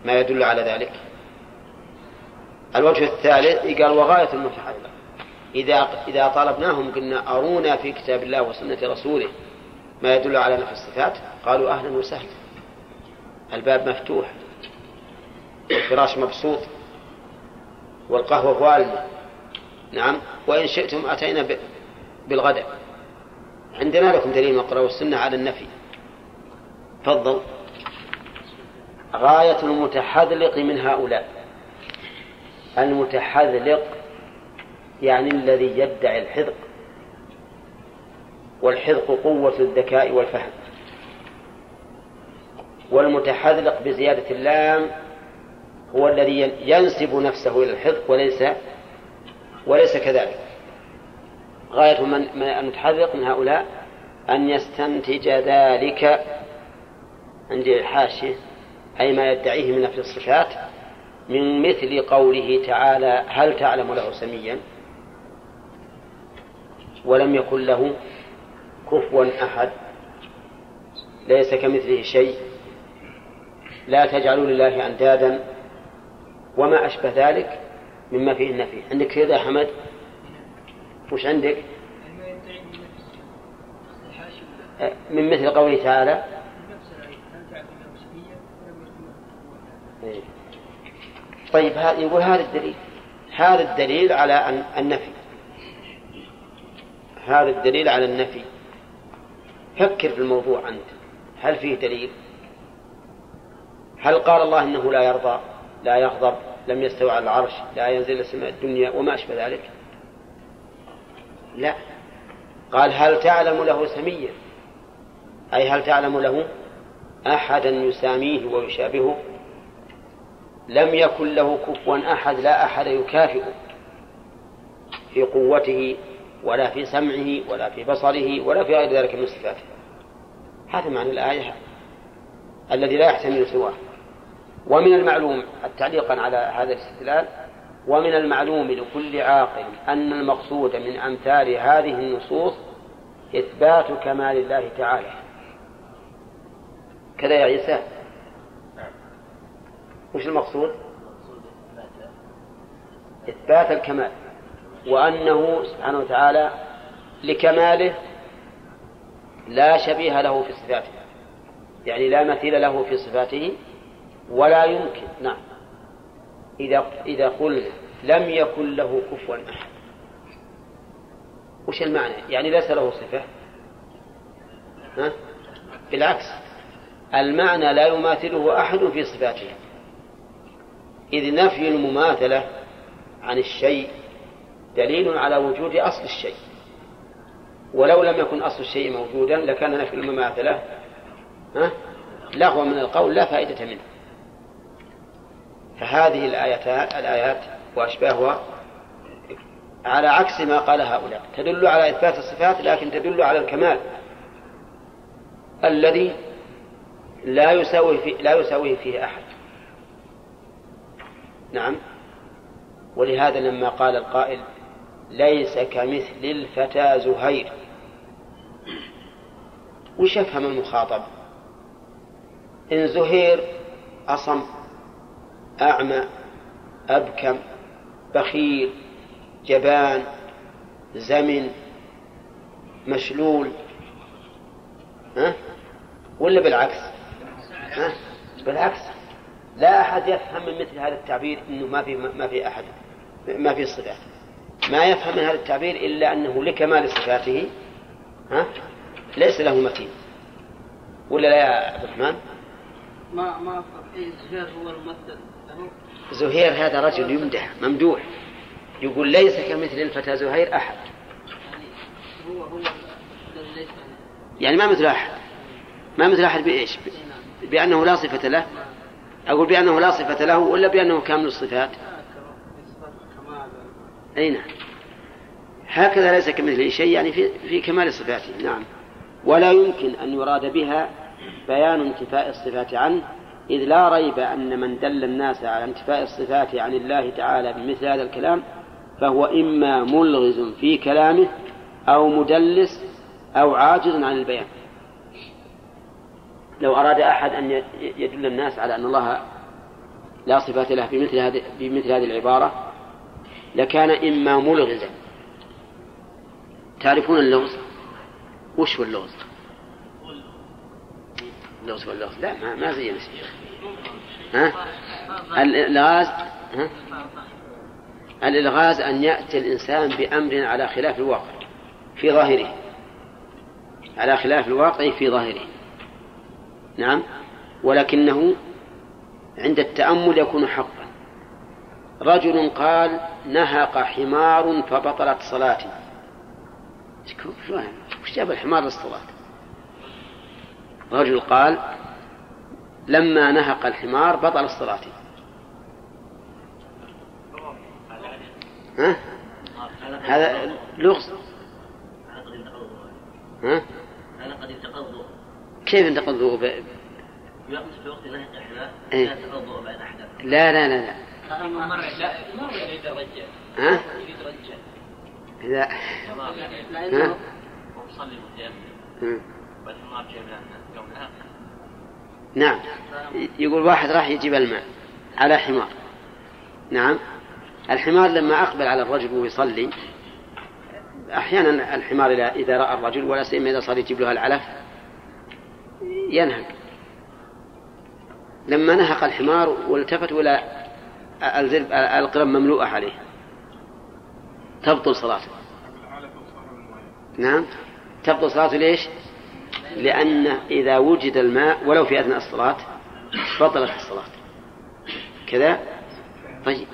ما يدل على ذلك؟ الوجه الثالث قال وغاية المتحرك إذا إذا طالبناهم قلنا أرونا في كتاب الله وسنة رسوله ما يدل على نفي الصفات؟ قالوا أهلا وسهلا الباب مفتوح. والفراش مبسوط. والقهوة والمة نعم. وإن شئتم أتينا بالغداء. عندنا لكم دليل من القرآن والسنة على النفي. تفضل. غاية المتحذلق من هؤلاء. المتحذلق يعني الذي يدعي الحذق. والحذق قوة الذكاء والفهم. والمتحذلق بزيادة اللام هو الذي ينسب نفسه إلى الحذق وليس وليس كذلك. غاية من المتحذق من هؤلاء أن يستنتج ذلك عندي الحاشية أي ما يدعيه من نفي الصفات من مثل قوله تعالى هل تعلم له سميا؟ ولم يكن له كفوا أحد. ليس كمثله شيء. لا تجعلوا لله أندادا. وما أشبه ذلك مما فيه النفي. عندك كذا حمد؟ وش عندك؟ من مثل قوله تعالى. طيب يقول هذا الدليل. هذا الدليل على النفي. هذا الدليل على النفي. فكر في الموضوع أنت. هل فيه دليل؟ هل قال الله إنه لا يرضى لا يغضب لم يستوى على العرش لا ينزل السماء الدنيا وما أشبه ذلك؟ لا. قال هل تعلم له سميا أي هل تعلم له أحدا يساميه ويشابهه؟ لم يكن له كفوا أحد لا أحد يكافئه في قوته ولا في سمعه ولا في بصره ولا في غير ذلك من صفاته. هذا معنى الآية الذي لا يحتمل سواه. ومن المعلوم تعليقا على هذا الاستدلال ومن المعلوم لكل عاقل أن المقصود من أمثال هذه النصوص إثبات كمال الله تعالى. كذا يا عيسى؟ وش المقصود؟ إثبات الكمال. وأنه سبحانه وتعالى لكماله لا شبيه له في صفاته. يعني لا مثيل له في صفاته ولا يمكن. نعم. إذا إذا قلنا لم يكن له كفوا أحد وش المعنى؟ يعني ليس له صفة ها؟ بالعكس المعنى لا يماثله أحد في صفاته إذ نفي المماثلة عن الشيء دليل على وجود أصل الشيء ولو لم يكن أصل الشيء موجودا لكان نفي المماثلة ها؟ لغوا من القول لا فائدة منه فهذه الآيات الآيات وأشباهها على عكس ما قال هؤلاء. تدل على إثبات الصفات لكن تدل على الكمال. الذي لا يساوي في لا يساويه فيه أحد. نعم. ولهذا لما قال القائل ليس كمثل الفتى زهير. وش يفهم المخاطب؟ إن زهير أصم أعمى أبكم بخيل جبان زمن مشلول ها؟ ولا بالعكس ها؟ بالعكس لا أحد يفهم من مثل هذا التعبير أنه ما في ما في أحد ما في صفات ما يفهم من هذا التعبير إلا أنه لكمال صفاته ها؟ ليس له مثيل ولا لا يا عبد الرحمن؟ ما ما زهير هو الممثل له زهير هذا رجل يمدح ممدوح. يقول ليس كمثل الفتى زهير أحد. يعني ما مثل أحد. ما مثل أحد بإيش؟ بأنه لا صفة له. أقول بأنه لا صفة له ولا بأنه كامل الصفات؟ أي نعم. هكذا ليس كمثله شيء يعني في, في كمال صفاته. نعم. ولا يمكن أن يراد بها بيان انتفاء الصفات عنه إذ لا ريب أن من دل الناس على انتفاء الصفات عن الله تعالى بمثل هذا الكلام فهو إما ملغز في كلامه أو مدلس أو عاجز عن البيان. لو أراد أحد أن يدل الناس على أن الله لا صفات له بمثل هذه بمثل هذه العبارة لكان إما ملغزا. تعرفون اللغز؟ وش هو اللغز؟ اللغز واللغز لا ما, ما زي الشيخ ها؟ الإلغاز ها؟ الإلغاز أن يأتي الإنسان بأمر على خلاف الواقع في ظاهره. على خلاف الواقع في ظاهره. نعم؟ ولكنه عند التأمل يكون حقا. رجل قال نهق حمار فبطلت صلاتي وش جاب الحمار للصلاة؟ رجل قال لما نهق الحمار بطل الصلاة ها؟ هذا لغز. ها؟ هذا قد يتقضوا كيف انتقل الوضوء ب... في وقت الإحداث إيه. لا. يتقضوا بعد أحداث لا لا لا لا لا ها؟ رجال لا نعم. يقول واحد راح يجيب الماء على حمار. نعم. الحمار لما أقبل على الرجل وهو يصلي أحيانا الحمار إذا- رأى الرجل ولا سيما إذا صار يجيب له العلف ينهق لما نهق الحمار والتفت إلى الزرب القرب مملوءة عليه. تبطل صلاته. نعم. تبطل صلاته ليش؟ لأن إذا وجد الماء ولو في أثناء الصلاة بطلت الصلاة. كذا؟ طيب.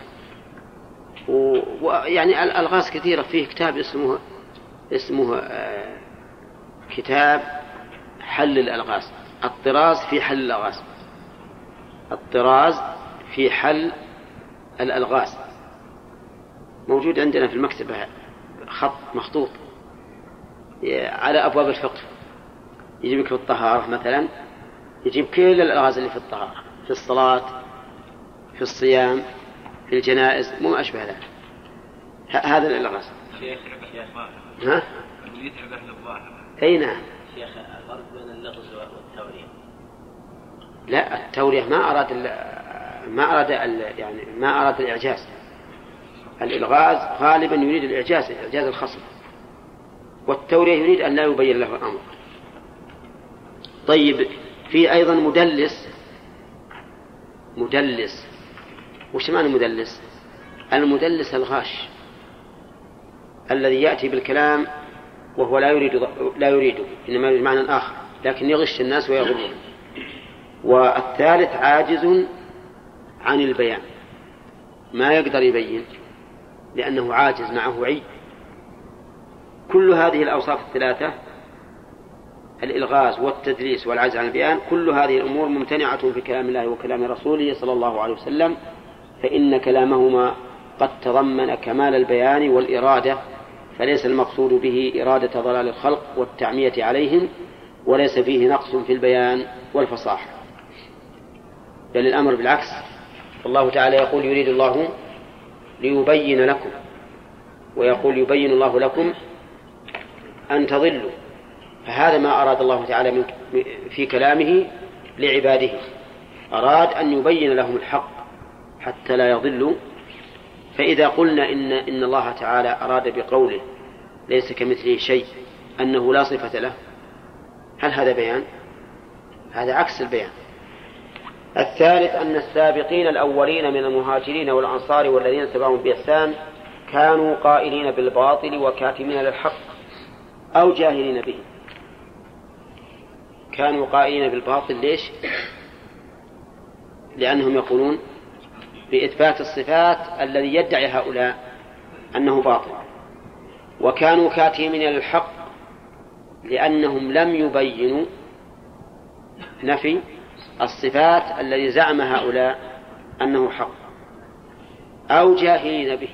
ويعني الألغاز كثيرة فيه كتاب اسمه اسمه آه، كتاب حل الألغاز. الطراز في حل الألغاز. الطراز في حل الألغاز. موجود عندنا في المكتبة خط مخطوط على أبواب الفقه. يجيب لك في الطهارة مثلا يجيب كل الألغاز اللي في الطهارة في الصلاة في الصيام في الجنائز مو أشبه ذلك. هذا الألغاز. شيخ ها؟ يتعب أهل الظاهر. أي نعم. شيخ الفرق بين اللغز والتورية. لا التورية ما أراد ما أراد ال- يعني ما أراد الإعجاز. الإلغاز غالبا يريد الإعجاز إعجاز الخصم. والتورية يريد أن لا يبين له الأمر. طيب في أيضا مدلس. مدلس. وش معنى مدلس؟ المدلس الغاش الذي يأتي بالكلام وهو لا يريد لا يريده إنما يريد معنى آخر لكن يغش الناس ويغرهم والثالث عاجز عن البيان. ما يقدر يبين لأنه عاجز معه عي كل هذه الأوصاف الثلاثة الإلغاز والتدليس والعجز عن البيان كل هذه الأمور ممتنعة في كلام الله وكلام رسوله صلى الله عليه وسلم فإن كلامهما قد تضمن كمال البيان والإرادة فليس المقصود به إرادة ضلال الخلق والتعمية عليهم وليس فيه نقص في البيان والفصاحة. بل الأمر بالعكس. الله تعالى يقول يريد الله ليبين لكم ويقول يبين الله لكم أن تضلوا. فهذا ما أراد الله تعالى في كلامه لعباده. أراد أن يبين لهم الحق حتى لا يضلوا. فإذا قلنا إن إن الله تعالى أراد بقوله ليس كمثله شيء أنه لا صفة له هل هذا بيان؟ هذا عكس البيان. الثالث أن السابقين الأولين من المهاجرين والأنصار والذين تبعهم بإحسان كانوا قائلين بالباطل وكاتمين للحق أو جاهلين به. كانوا قائلين بالباطل ليش؟ لأنهم يقولون بإثبات الصفات الذي يدعي هؤلاء أنه باطل وكانوا كاتمين للحق لأنهم لم يبينوا نفي الصفات الذي زعم هؤلاء أنه حق أو جاهلين به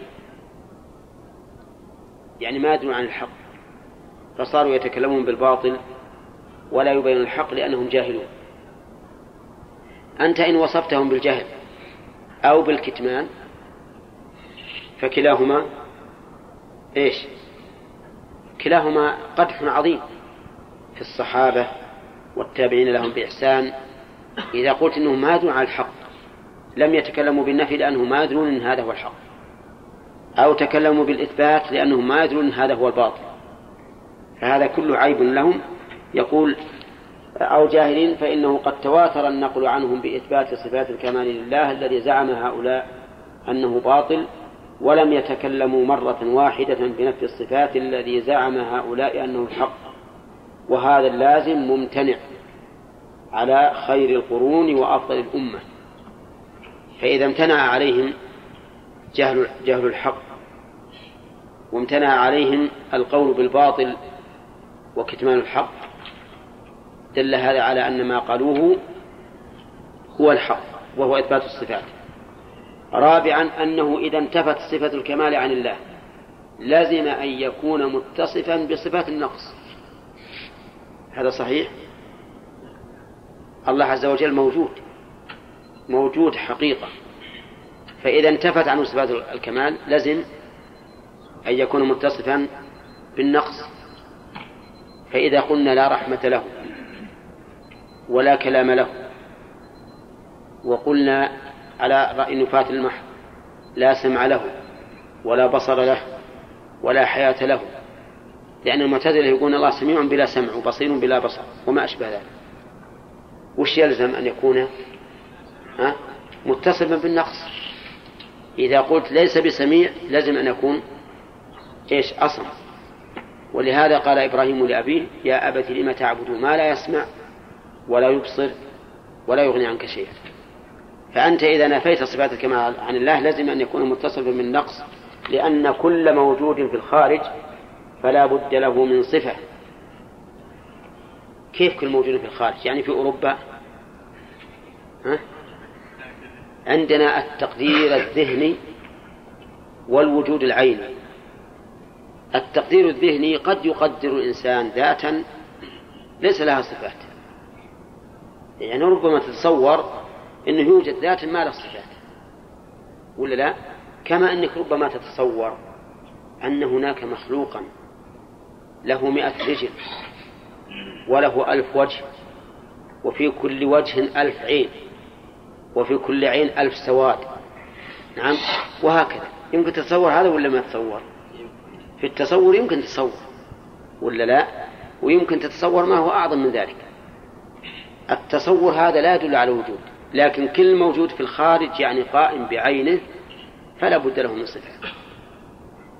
يعني ما يدرون عن الحق فصاروا يتكلمون بالباطل ولا يبين الحق لأنهم جاهلون. أنت إن وصفتهم بالجهل أو بالكتمان فكلاهما إيش؟ كلاهما قدح عظيم في الصحابة والتابعين لهم بإحسان. إذا قلت أنهم ما على الحق لم يتكلموا بالنفي لأنهم ما يدرون أن هذا هو الحق أو تكلموا بالإثبات لأنهم ما يدرون أن هذا هو الباطل فهذا كله عيب لهم. يقول أو جاهلين فإنه قد تواتر النقل عنهم بإثبات صفات الكمال لله الذي زعم هؤلاء أنه باطل ولم يتكلموا مرة واحدة بنفي الصفات الذي زعم هؤلاء أنه الحق. وهذا اللازم ممتنع على خير القرون وأفضل الأمة. فإذا امتنع عليهم جهل جهل الحق وامتنع عليهم القول بالباطل وكتمان الحق دل هذا على أن ما قالوه هو الحق وهو إثبات الصفات. رابعا أنه إذا انتفت صفة الكمال عن الله لزم أن يكون متصفا بصفات النقص. هذا صحيح؟ الله عز وجل موجود موجود حقيقة. فإذا انتفت عنه صفات الكمال لزم أن يكون متصفا بالنقص. فإذا قلنا لا رحمة له ولا كلام له. وقلنا على رأي نفاة المحض لا سمع له ولا بصر له ولا حياة له. لأن المعتزلة يقول الله سميع بلا سمع وبصير بلا بصر وما أشبه ذلك. وش يلزم أن يكون؟ ها؟ متصفا بالنقص. إذا قلت ليس بسميع لازم أن يكون إيش؟ أصم. ولهذا قال إبراهيم لأبيه يا أبت لم تعبد ما لا يسمع ولا يبصر ولا يغني عنك شيئا. فأنت إذا نفيت صفات الكمال عن الله لازم أن يكون متصفا بالنقص لأن كل موجود في الخارج فلا بد له من صفة. كيف كل موجود في الخارج؟ يعني في أوروبا؟ ها؟ عندنا التقدير الذهني والوجود العيني. التقدير الذهني قد يقدر الإنسان ذاتا ليس لها صفات. يعني ربما تتصور أنه يوجد ذات ما له صفات. ولا لا؟ كما أنك ربما تتصور أن هناك مخلوقا له مئة رجل وله ألف وجه وفي كل وجه ألف عين وفي كل عين ألف سواد. نعم؟ وهكذا. يمكن تتصور هذا ولا ما تتصور؟ في التصور يمكن تتصور ولا لا؟ ويمكن تتصور ما هو أعظم من ذلك. التصور هذا لا يدل على الوجود لكن كل موجود في الخارج يعني قائم بعينه فلا بد له من صفة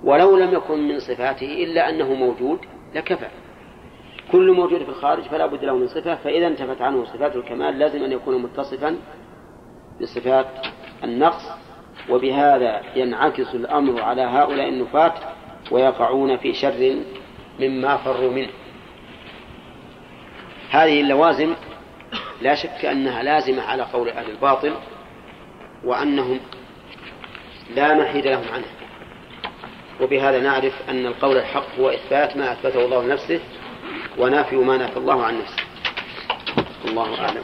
ولو لم يكن من صفاته إلا أنه موجود لكفى. كل موجود في الخارج فلا بد له من صفة فإذا انتفت عنه صفات الكمال لازم أن يكون متصفا بصفات النقص وبهذا ينعكس الأمر على هؤلاء النفاة ويقعون في شر مما فروا منه. هذه اللوازم لا شك أنها لازمة على قول أهل الباطل وأنهم لا محيد لهم عنها. وبهذا نعرف أن القول الحق هو إثبات ما أثبته الله لنفسه ونافي ما نفى الله عن نفسه. الله أعلم.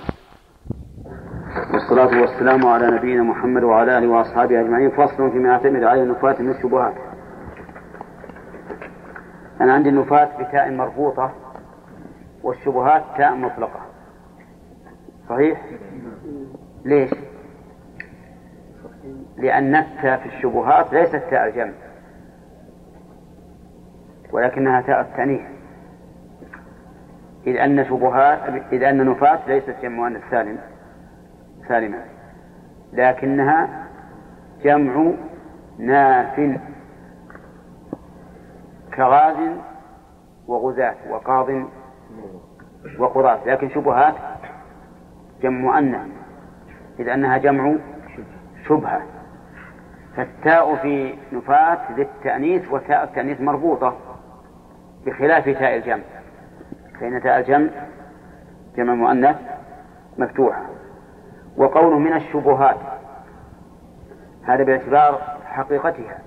والصلاة والسلام على نبينا محمد وعلى آله وأصحابه أجمعين. فصل فيما يعتمد عليه النفاة من الشبهات. أنا عندي النفاة بتاء مربوطة والشبهات تاء مطلقة. صحيح؟ ليش؟ لأن التاء في الشبهات ليست تاء الجمع ولكنها تاء التأنيث إذ أن شبهات إذ أن نفاة ليست جمع مؤنث سالم سالمة لكنها جمع ناف كغاز وغزاة وقاض وقضاة لكن شبهات جمع مؤنث إذ أنها جمع شبهة. فالتاء في نفاة للتأنيث وتاء التأنيث مربوطة بخلاف تاء الجمع. فإن تاء الجمع جمع مؤنث مفتوحة وقوله من الشبهات هذا باعتبار حقيقتها.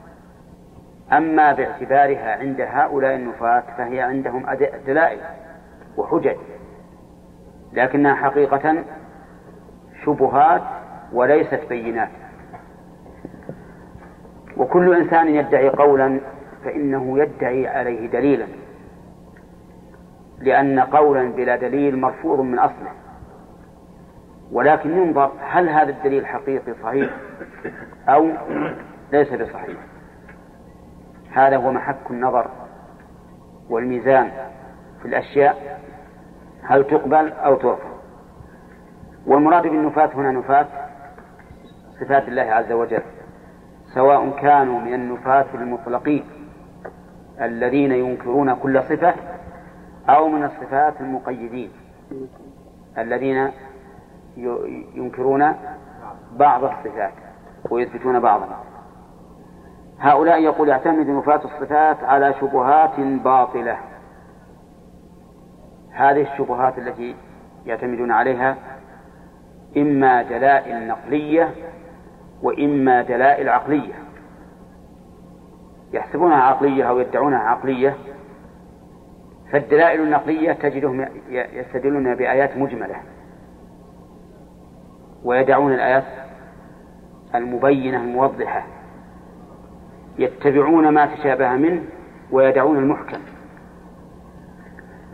أما باعتبارها عند هؤلاء النفاة فهي عندهم دلائل وحجج. لكنها حقيقة شبهات وليست بينات. وكل إنسان يدعي قولا فإنه يدعي عليه دليلا لأن قولا بلا دليل مرفوض من أصله. ولكن ينظر هل هذا الدليل حقيقي صحيح أو ليس بصحيح. هذا هو محك النظر والميزان في الأشياء هل تقبل أو ترفض. والمراد بالنفاة هنا نفاة صفات الله عز وجل سواء كانوا من النفاة المطلقين الذين ينكرون كل صفة أو من الصفات المقيدين الذين ينكرون بعض الصفات ويثبتون بعضها. هؤلاء يقول يعتمد نفاة الصفات على شبهات باطلة. هذه الشبهات التي يعتمدون عليها إما دلائل نقلية وإما دلائل عقلية. يحسبونها عقلية أو يدعونها عقلية فالدلائل النقلية تجدهم يستدلون بآيات مجملة ويدعون الآيات المبينة الموضحة يتبعون ما تشابه منه ويدعون المحكم.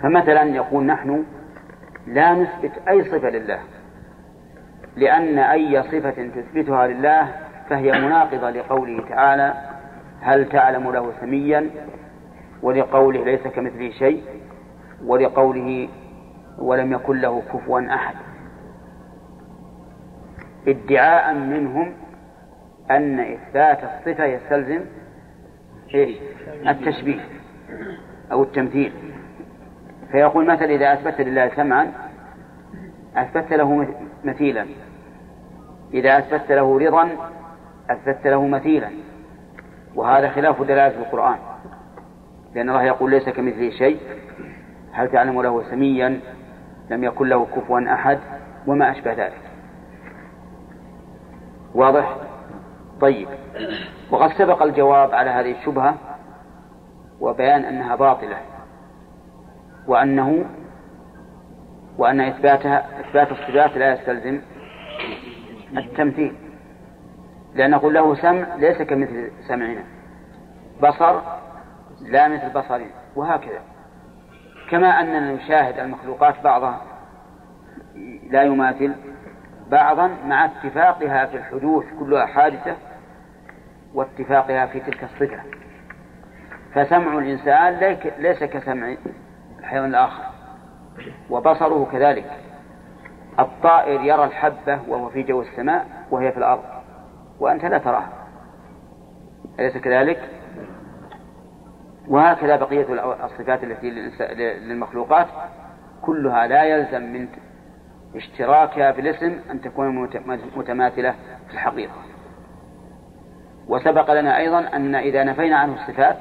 فمثلا يقول نحن لا نثبت أي صفة لله. لأن أي صفة تثبتها لله فهي مناقضة لقوله تعالى هل تعلم له سميا؟ ولقوله ليس كمثله شيء؟ ولقوله ولم يكن له كفوا أحد. ادعاء منهم أن إثبات الصفة يستلزم؟ التشبيه أو التمثيل. فيقول مثلا إذا أثبت لله سمعا أثبت له مثيلا. إذا أثبت له رضا أثبت له مثيلا. وهذا خلاف دلالة القرآن. لأن الله يقول ليس كمثله شيء. هل تعلم له سميا؟ لم يكن له كفوا أحد. وما أشبه ذلك. واضح؟ طيب. وقد سبق الجواب على هذه الشبهة وبيان أنها باطلة. وأنه وأن إثباتها إثبات الصفات لا يستلزم. التمثيل. لأن نقول له سمع ليس كمثل سمعنا. بصر لا مثل بصرنا. وهكذا. كما أننا نشاهد المخلوقات بعضها لا يماثل بعضا مع اتفاقها في الحدوث كلها حادثة واتفاقها في تلك الصفة. فسمع الإنسان ليس كسمع الحيوان الآخر. وبصره كذلك. الطائر يرى الحبة وهو في جو السماء وهي في الأرض. وأنت لا تراها. أليس كذلك؟ وهكذا بقية الصفات التي للمخلوقات. كلها لا يلزم من اشتراكها في الاسم أن تكون متماثلة في الحقيقة. وسبق لنا أيضا أن إذا نفينا عنه الصفات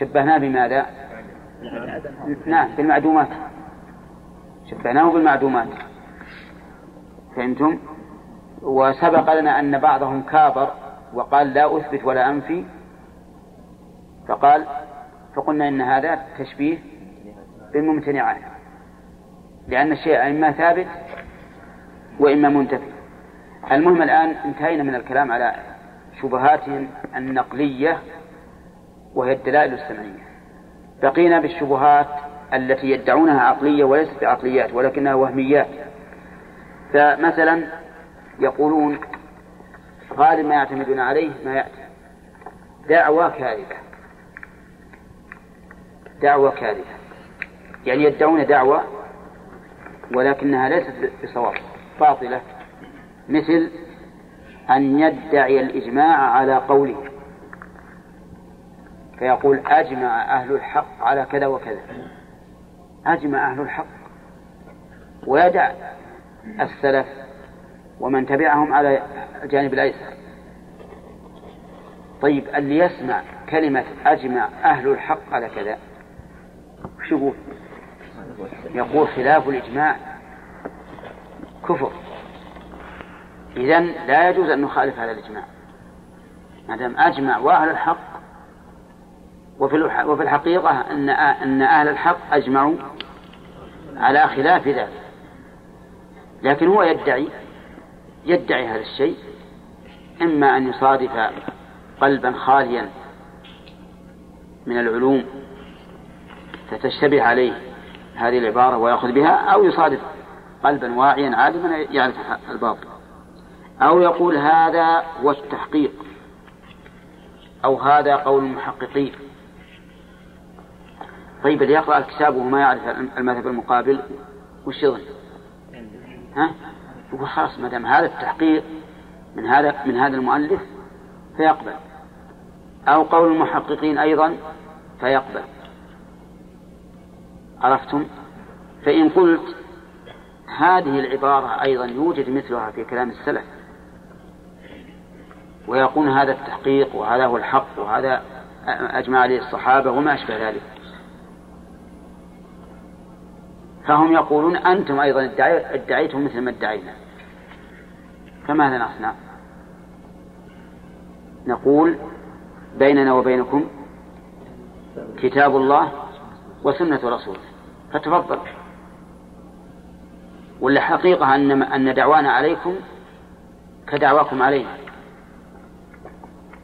شبهناه بماذا؟ نعم بالمعدومات. شبهناه بالمعدومات فهمتم؟ وسبق لنا أن بعضهم كابر وقال لا أثبت ولا أنفي. فقال فقلنا إن هذا تشبيه بالممتنعات. لأن الشيء إما ثابت وإما منتفي. المهم الآن انتهينا من الكلام على شبهاتهم النقلية وهي الدلائل السمعية. بقينا بالشبهات التي يدعونها عقلية وليست بعقليات ولكنها وهميات. فمثلا يقولون غالب ما يعتمدون عليه ما يأتي. دعوى كاذبة. دعوى كاذبة. يعني يدعون دعوة ولكنها ليست بصواب باطلة. مثل أن يدعي الإجماع على قوله. فيقول أجمع أهل الحق على كذا وكذا. أجمع أهل الحق ويدع السلف ومن تبعهم على الجانب الأيسر طيب اللي يسمع كلمة أجمع أهل الحق على كذا وش يقول؟ يقول خلاف الإجماع كفر إذا لا يجوز أن نخالف هذا الإجماع ما دام أجمع وأهل الحق وفي وفي الحقيقة أن أن أهل الحق أجمعوا على خلاف ذلك. لكن هو يدعي يدعي هذا الشيء إما أن يصادف قلبا خاليا من العلوم فتشتبه عليه هذه العبارة ويأخذ بها أو يصادف قلبا واعيا عالما يعرف الباطل. أو يقول هذا هو التحقيق أو هذا قول المحققين. طيب اللي يقرأ الكتاب وهو ما يعرف المذهب المقابل وش يظن؟ ها؟ يقول خلاص ما دام هذا التحقيق من هذا من هذا المؤلف فيقبل أو قول المحققين أيضا فيقبل عرفتم؟ فإن قلت هذه العبارة أيضا يوجد مثلها في كلام السلف ويقول هذا التحقيق وهذا هو الحق وهذا أجمع عليه الصحابة وما أشبه ذلك فهم يقولون أنتم أيضا ادعيتم مثل ما ادعينا. فماذا نصنع؟ نقول بيننا وبينكم كتاب الله وسنة رسوله. فتفضل. ولا حقيقة أن أن دعوانا عليكم كدعواكم علينا.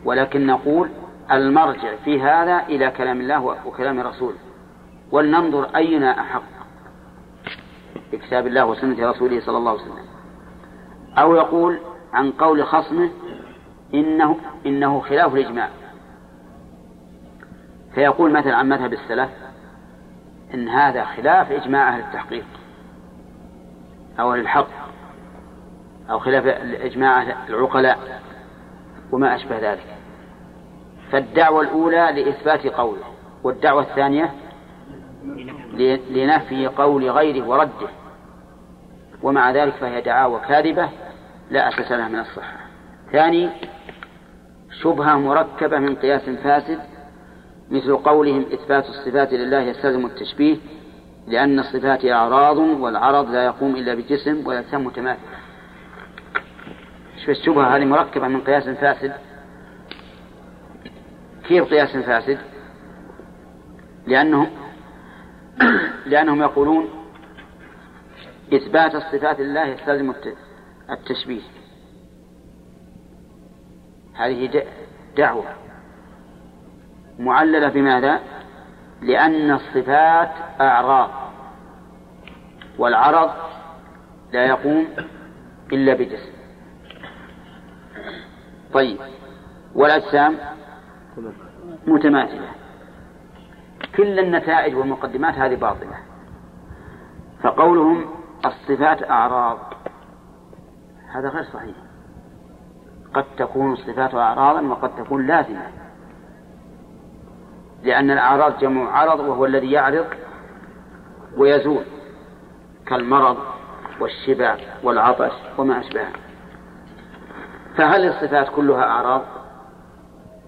ولكن نقول المرجع في هذا إلى كلام الله وكلام رسوله ولننظر أينا أحق. بكتاب الله وسنة رسوله صلى الله عليه وسلم. أو يقول عن قول خصمه إنه إنه خلاف الإجماع. فيقول مثلا عن مذهب السلف إن هذا خلاف إجماع أهل التحقيق أو أهل الحق أو خلاف إجماع العقلاء وما أشبه ذلك. فالدعوة الأولى لإثبات قوله والدعوة الثانية لنفي قول غيره ورده. ومع ذلك فهي دعاوى كاذبة لا أساس لها من الصحة. ثاني شبهة مركبة من قياس فاسد مثل قولهم إثبات الصفات لله يستلزم التشبيه لأن الصفات أعراض والعرض لا يقوم إلا بجسم ويلزم متماثل الشبهة هذه مركبة من قياس فاسد؟ كيف قياس فاسد؟ لأنهم لأنهم يقولون إثبات الصفات لله يستلزم التشبيه. هذه دعوة معللة بماذا؟ لأن الصفات أعراض والعرض لا يقوم إلا بجسم. طيب والأجسام؟ متماثلة. كل النتائج والمقدمات هذه باطلة. فقولهم الصفات أعراض. هذا غير صحيح. قد تكون الصفات أعراضا وقد تكون لازمة. لأن الأعراض جمع عرض وهو الذي يعرض ويزول كالمرض والشبع والعطش وما أشبهه. فهل الصفات كلها أعراض؟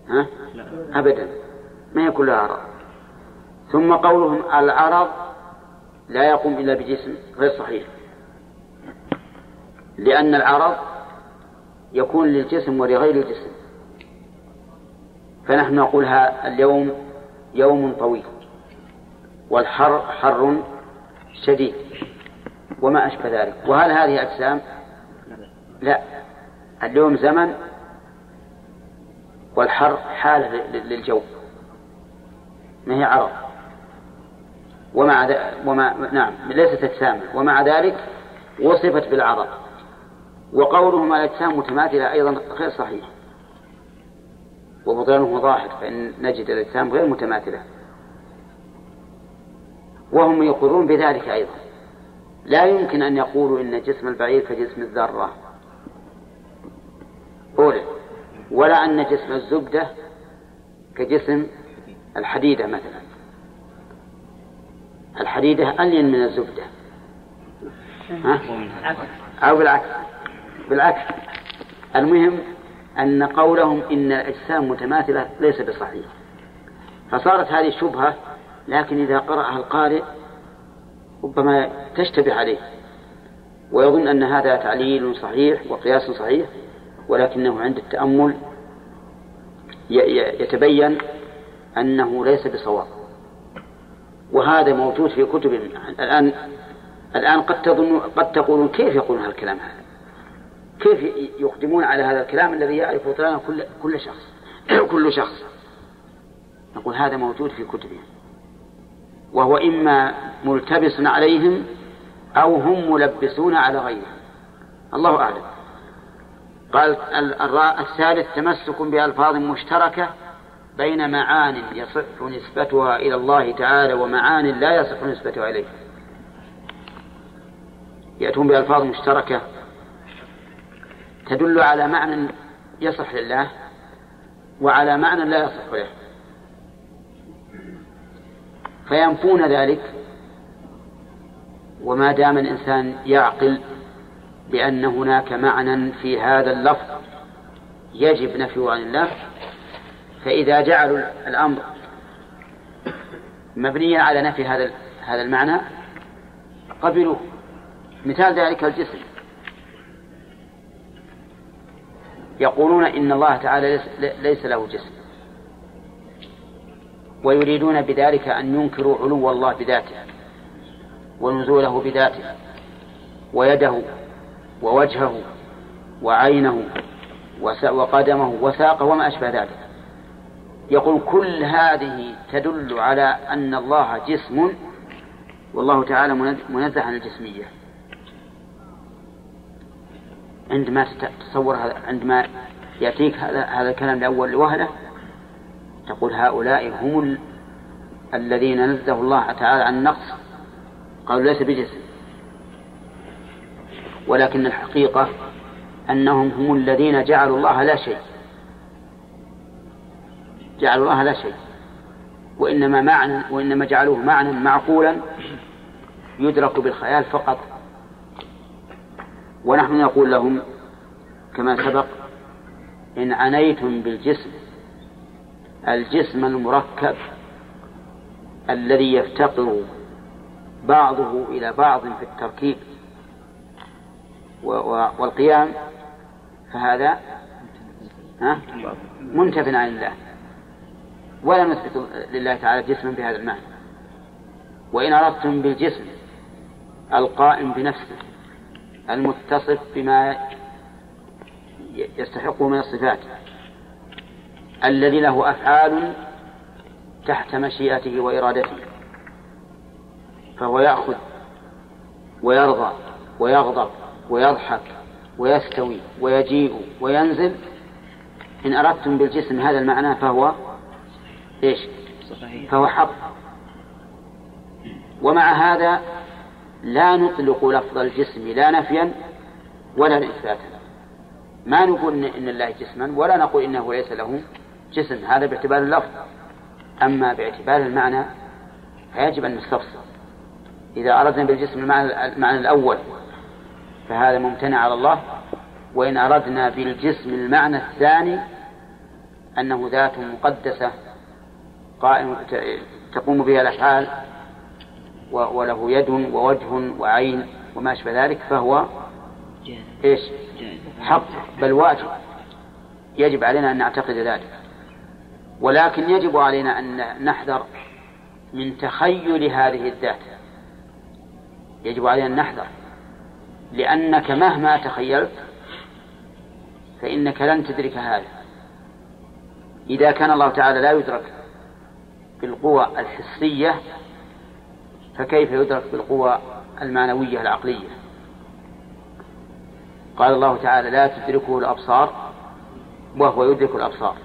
ها؟ أبدا. ما هي كلها أعراض؟ ثم قولهم العرض لا يقوم إلا بجسم غير صحيح. لأن العرض يكون للجسم ولغير الجسم. فنحن نقول اليوم يوم طويل والحر حر شديد وما أشبه ذلك. وهل هذه أجسام؟ لا. اليوم زمن والحر حالة للجو. ما هي عرض؟ ومع وما نعم ليست أجسام ومع ذلك وصفت بالعرض وقولهم الأجسام متماثلة أيضا غير صحيح. وبطلانه ظاهر فإن نجد الأجسام غير متماثلة. وهم يقرون بذلك أيضا. لا يمكن أن يقولوا إن جسم البعير كجسم الذرة. أولى ولا أن جسم الزبدة كجسم الحديدة مثلا. الحديدة ألين من الزبدة. ها؟ أو بالعكس. بالعكس. المهم أن قولهم إن الأجسام متماثلة ليس بصحيح. فصارت هذه شبهة لكن إذا قرأها القارئ ربما تشتبه عليه. ويظن أن هذا تعليل صحيح وقياس صحيح ولكنه عند التأمل يتبين أنه ليس بصواب. وهذا موجود في كتب الآن. الآن قد تظن قد تقولون كيف يقولون هالكلام هذا؟ كيف يقدمون على هذا الكلام الذي يعرف بطلانه كل كل شخص؟ كل شخص. نقول هذا موجود في كتبهم. وهو إما ملتبس عليهم أو هم ملبسون على غيرهم. الله أعلم. قال الثالث تمسك بألفاظ مشتركة بين معان يصح نسبتها إلى الله تعالى ومعان لا يصح نسبتها إليه. يأتون بألفاظ مشتركة تدل على معنى يصح لله وعلى معنى لا يصح له. فينفون ذلك وما دام الإنسان يعقل بأن هناك معنى في هذا اللفظ يجب نفيه عن الله فإذا جعلوا الأمر مبنيا على نفي هذا هذا المعنى قبلوه مثال ذلك الجسم. يقولون إن الله تعالى ليس له جسم. ويريدون بذلك أن ينكروا علو الله بذاته ونزوله بذاته ويده ووجهه وعينه وقدمه وساقه وما أشبه ذلك. يقول كل هذه تدل على أن الله جسم والله تعالى منزه عن الجسمية. عندما تتصور عندما يأتيك هذا الكلام لأول وهلة تقول هؤلاء هم ال... الذين نزه الله تعالى عن النقص. قالوا ليس بجسم. ولكن الحقيقة أنهم هم الذين جعلوا الله لا شيء. جعلوا الله لا شيء. وإنما معنى وإنما جعلوه معنى معقولا يدرك بالخيال فقط. ونحن نقول لهم كما سبق إن عنيتم بالجسم الجسم المركب الذي يفتقر بعضه إلى بعض في التركيب والقيام فهذا منتف عن الله. ولا نثبت لله تعالى جسما بهذا المعنى. وإن أردتم بالجسم القائم بنفسه المتصف بما يستحقه من الصفات الذي له أفعال تحت مشيئته وإرادته فهو يأخذ ويرضى ويغضب ويضحك ويستوي ويجيء وينزل إن أردتم بالجسم هذا المعنى فهو إيش؟ فهو حق ومع هذا لا نطلق لفظ الجسم لا نفيا ولا إثباتا. ما نقول إن الله جسما ولا نقول إنه ليس له جسم. هذا باعتبار اللفظ. أما باعتبار المعنى فيجب أن نستفصل إذا أردنا بالجسم المعنى, المعنى الأول فهذا ممتنع على الله. وإن أردنا بالجسم المعنى الثاني أنه ذات مقدسة قائم تقوم بها الأفعال وله يد ووجه وعين وما أشبه ذلك فهو إيش؟ حق. بل واجب. يجب علينا أن نعتقد ذلك. ولكن يجب علينا أن نحذر من تخيل هذه الذات. يجب علينا أن نحذر. لأنك مهما تخيلت فإنك لن تدرك هذا. إذا كان الله تعالى لا يدرك بالقوى الحسية فكيف يدرك بالقوى المعنوية العقلية؟ قال الله تعالى لا تدركه الأبصار وهو يدرك الأبصار.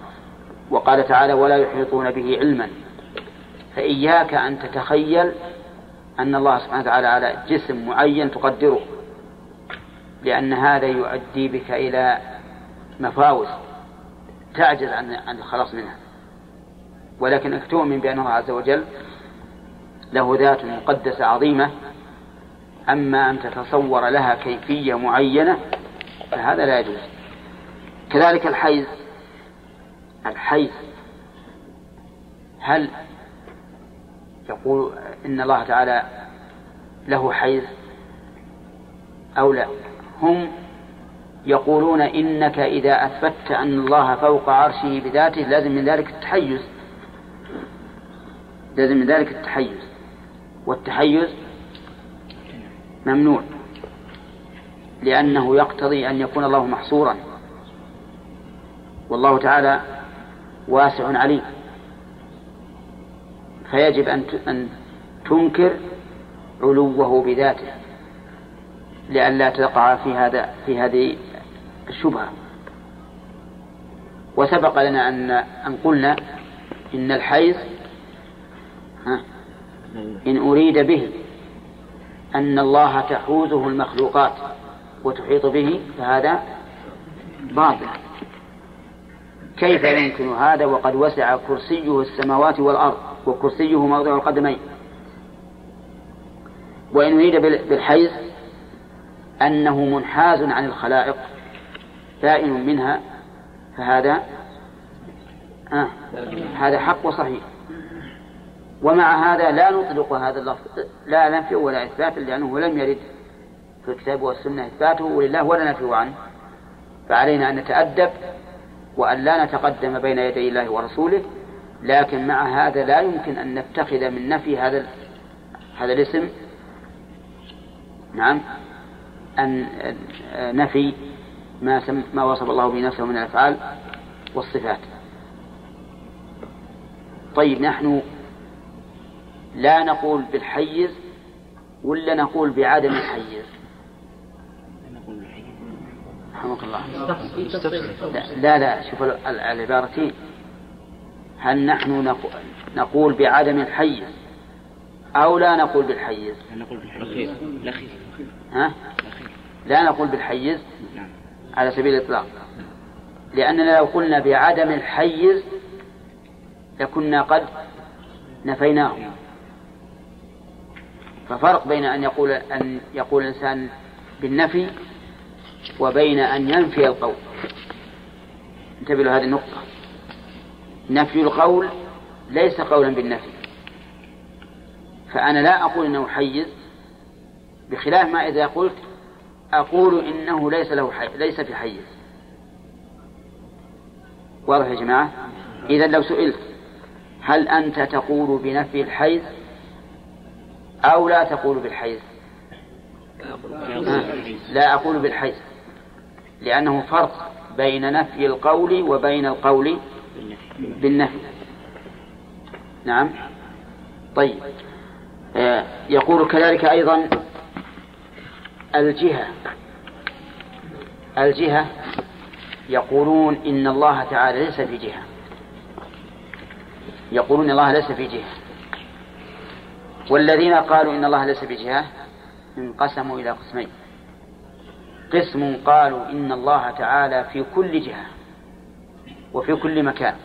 وقال تعالى ولا يحيطون به علما فإياك أن تتخيل أن الله سبحانه وتعالى على جسم معين تقدره لأن هذا يؤدي بك إلى مفاوز تعجز عن الخلاص منها. ولكنك تؤمن بأن الله عز وجل له ذات مقدسة عظيمة أما أن تتصور لها كيفية معينة فهذا لا يجوز. كذلك الحيز الحيز هل يقول إن الله تعالى له حيز أو لا؟ هم يقولون إنك إذا أثبت أن الله فوق عرشه بذاته لازم من ذلك التحيز. لازم من ذلك التحيز. والتحيز ممنوع. لأنه يقتضي أن يكون الله محصورا. والله تعالى واسع عليم. فيجب أن تنكر علوه بذاته. لئلا تقع في هذا في هذه الشبهة. وسبق لنا أن أن قلنا إن الحيز إن أريد به أن الله تحوزه المخلوقات وتحيط به فهذا باطل. كيف يمكن هذا؟ وقد وسع كرسيه السماوات والأرض وكرسيه موضع القدمين. وإن أريد بالحيز أنه منحاز عن الخلائق بائن منها فهذا آه هذا حق وصحيح. ومع هذا لا نطلق هذا اللفظ لا نفي ولا إثبات لأنه لم يرد في الكتاب والسنة إثباته لله ولا نفي عنه. فعلينا أن نتأدب وأن لا نتقدم بين يدي الله ورسوله لكن مع هذا لا يمكن أن نتخذ من نفي هذا هذا الاسم. نعم. أن نفي ما سم ما وصف الله به نفسه من الأفعال والصفات. طيب نحن لا نقول بالحيز ولا نقول بعدم الحيز. رحمك الله. لا لا شوف العبارتين. هل نحن نقول بعدم الحيز أو لا نقول بالحيز؟ نقول بالحيز. ها؟ لا نقول بالحيز؟ نعم. على سبيل الإطلاق. لأننا لو قلنا بعدم الحيز لكنا قد نفيناه. ففرق بين أن يقول أن يقول الإنسان بالنفي وبين أن ينفي القول. انتبهوا لهذه النقطة. نفي القول ليس قولا بالنفي. فأنا لا أقول إنه حيز بخلاف ما إذا قلت أقول إنه ليس له حي... ليس في حيز. واضح يا جماعة؟ إذا لو سئلت هل أنت تقول بنفي الحيز؟ أو لا تقول بالحيز لا أقول بالحيز لأنه فرق بين نفي القول وبين القول بالنفي. نعم. طيب. آه، يقول كذلك أيضا الجهة. الجهة يقولون إن الله تعالى ليس في جهة. يقولون الله ليس في جهة. والذين قالوا إن الله ليس في جهة انقسموا إلى قسمين. قسم قالوا إن الله تعالى في كل جهة وفي كل مكان.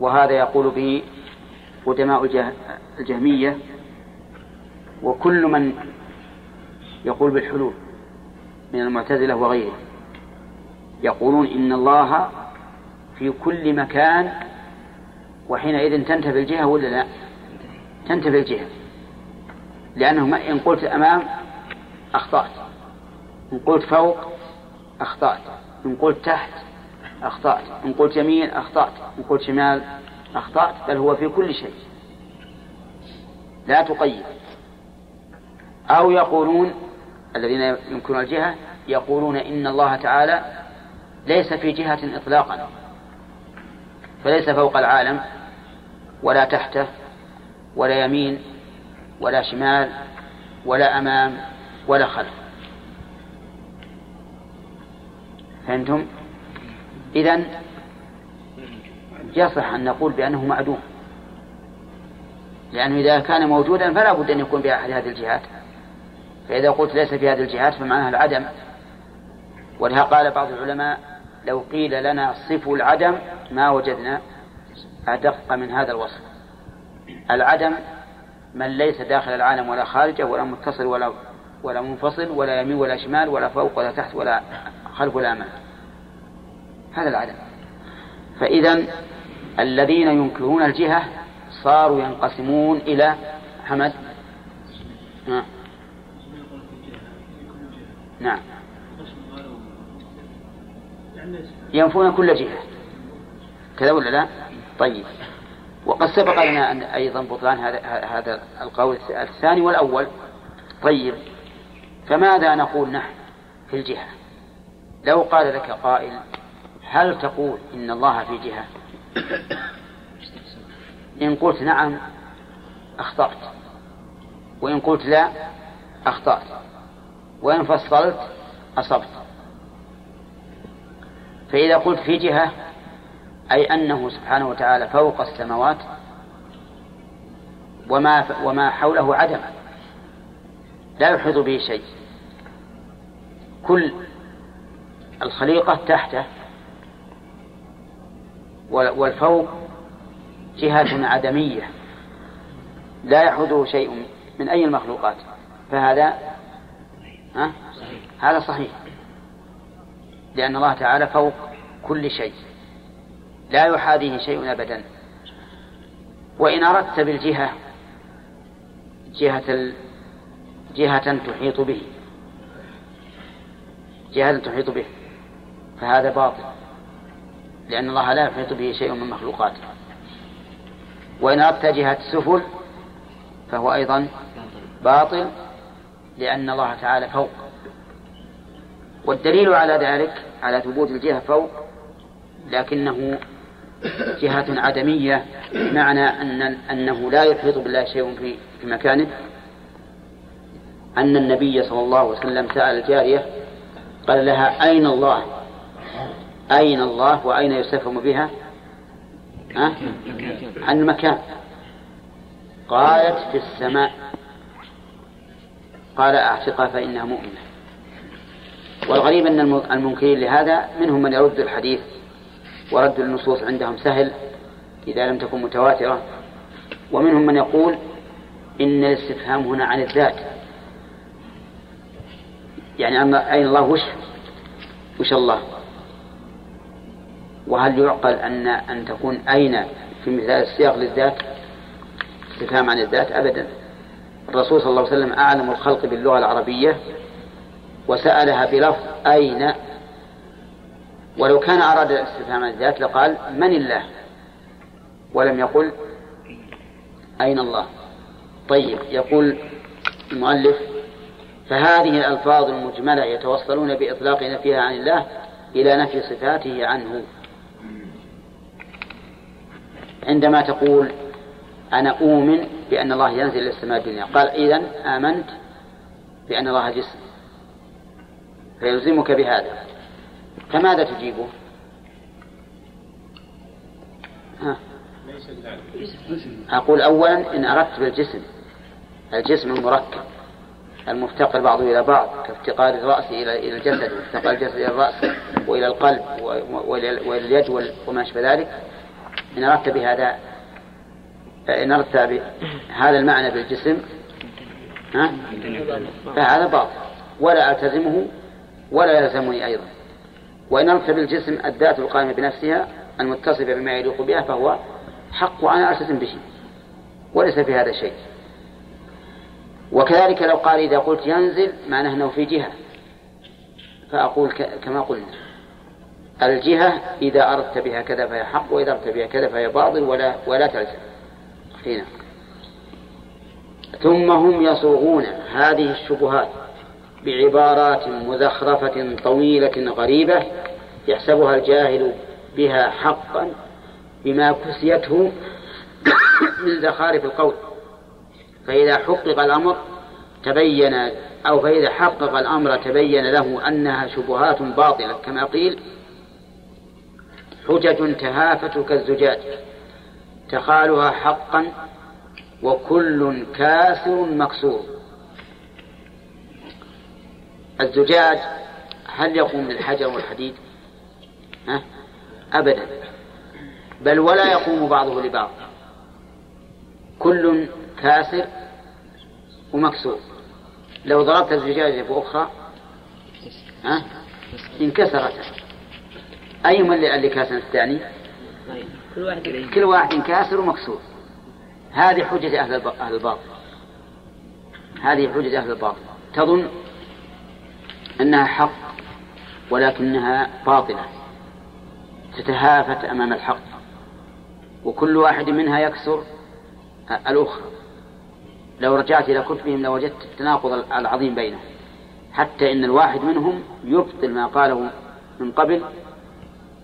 وهذا يقول به قدماء الجهمية وكل من يقول بالحلول من المعتزلة وغيره يقولون إن الله في كل مكان وحينئذ تنتفي الجهة ولا لا؟ تنتفي الجهة لأنه إن قلت أمام أخطأت. إن قلت فوق أخطأت. إن قلت تحت أخطأت. إن قلت يمين أخطأت. إن قلت شمال أخطأت. بل هو في كل شيء. لا تقيد. أو يقولون الذين ينكرون الجهة يقولون إن الله تعالى ليس في جهة إطلاقا. فليس فوق العالم ولا تحته. ولا يمين ولا شمال ولا أمام ولا خلف. فهمتم؟ إذن يصح أن نقول بأنه معدوم. لأنه إذا كان موجودا فلا بد أن يكون بأحد هذه الجهات. فإذا قلت ليس في هذه الجهات فمعناها العدم. ولها قال بعض العلماء لو قيل لنا صفوا العدم ما وجدنا أدق من هذا الوصف. العدم من ليس داخل العالم ولا خارجه ولا متصل ولا ولا منفصل ولا يمين ولا شمال ولا فوق ولا تحت ولا خلف ولا أمام. هذا العدم. فإذا الذين ينكرون الجهة صاروا ينقسمون إلى حمد نعم نعم. ينفون كل جهة. كذا ولا لا؟ طيب. وقد سبق لنا أن أيضا بطلان هذا هذا القول الثاني والأول. طيب فماذا نقول نحن في الجهة؟ لو قال لك قائل هل تقول إن الله في جهة؟ إن قلت نعم أخطأت. وإن قلت لا أخطأت. وإن فصلت أصبت. فإذا قلت في جهة أي أنه سبحانه وتعالى فوق السماوات وما وما حوله عدم لا يحيط به شيء. كل الخليقة تحته والفوق جهة عدمية. لا يحوده شيء من أي المخلوقات. فهذا ها؟ هذا صحيح. لأن الله تعالى فوق كل شيء. لا يحاذيه شيء أبدا وإن أردت بالجهة جهة. جهة تحيط به جهة تحيط به فهذا باطل لأن الله لا يحيط به شيء من مخلوقاته وإن أردت جهة سفل فهو أيضا باطل لأن الله تعالى فوق والدليل على ذلك على ثبوت الجهة فوق لكنه جهة عدمية معنى أن أنه لا يحيط بالله شيء في في مكانه. أن النبي صلى الله عليه وسلم سأل الجارية قال لها أين الله؟ أين الله وأين يستفهم بها؟ ها؟ عن المكان قالت في السماء. قال أعتقها فإنها مؤمنة. والغريب أن المنكرين لهذا منهم من يرد الحديث ورد النصوص عندهم سهل إذا لم تكن متواترة. ومنهم من يقول إن الاستفهام هنا عن الذات. يعني أين الله؟ وش؟ وش الله؟ وهل يعقل أن أن تكون أين في مثال السياق للذات؟ استفهام عن الذات أبدا. الرسول صلى الله عليه وسلم أعلم الخلق باللغة العربية وسألها بلفظ أين ولو كان أراد الاستفهام عن الذات لقال من الله؟ ولم يقل أين الله؟ طيب يقول المؤلف فهذه الألفاظ المجملة يتوصلون بإطلاق نفيها عن الله إلى نفي صفاته عنه. عندما تقول أنا أؤمن بأن الله ينزل إلى السماء الدنيا قال إذا آمنت بأن الله جسم فيلزمك بهذا. فماذا تجيبه؟ ها. أقول أولا إن أردت بالجسم الجسم المركب المفتقر بعضه إلى بعض كافتقار الرأس إلى إلى الجسد وافتقار الجسد إلى الرأس وإلى القلب وإلى اليد وما أشبه ذلك إن أردت بهذا إن أردت هذا المعنى بالجسم ها؟ فهذا باطل ولا ألتزمه ولا يلزمني أيضا وإن أردت بالجسم الذات القائمة بنفسها المتصفة بما يليق بها فهو حق وأنا ألتزم به وليس في هذا شيء. وكذلك لو قال إذا قلت ينزل معناه أنه في جهة. فأقول كما قلنا الجهة إذا أردت بها كذا فهي حق وإذا أردت بها كذا فهي باطل ولا ولا تلزم. هنا ثم هم يصوغون هذه الشبهات. بعبارات مزخرفة طويلة غريبة يحسبها الجاهل بها حقا بما كسيته من زخارف القول. فإذا حقق الأمر تبين أو فإذا حقق الأمر تبين له أنها شبهات باطلة كما قيل حجج تهافت كالزجاج تخالها حقا وكل كاسر مكسور. الزجاج هل يقوم للحجر والحديد؟ ها؟ أبدا. بل ولا يقوم بعضه لبعض. كل كاسر ومكسور. لو ضربت الزجاجة بأخرى ها؟ انكسرت. أيهما اللي كاسر الثاني؟ كل واحد كل واحد كاسر ومكسور. هذه حجة أهل أهل الباطل. هذه حجة أهل الباطل. تظن أنها حق ولكنها باطلة تتهافت أمام الحق وكل واحد منها يكسر الأخرى. لو رجعت إلى كتبهم لوجدت التناقض العظيم بينهم حتى إن الواحد منهم يبطل ما قاله من قبل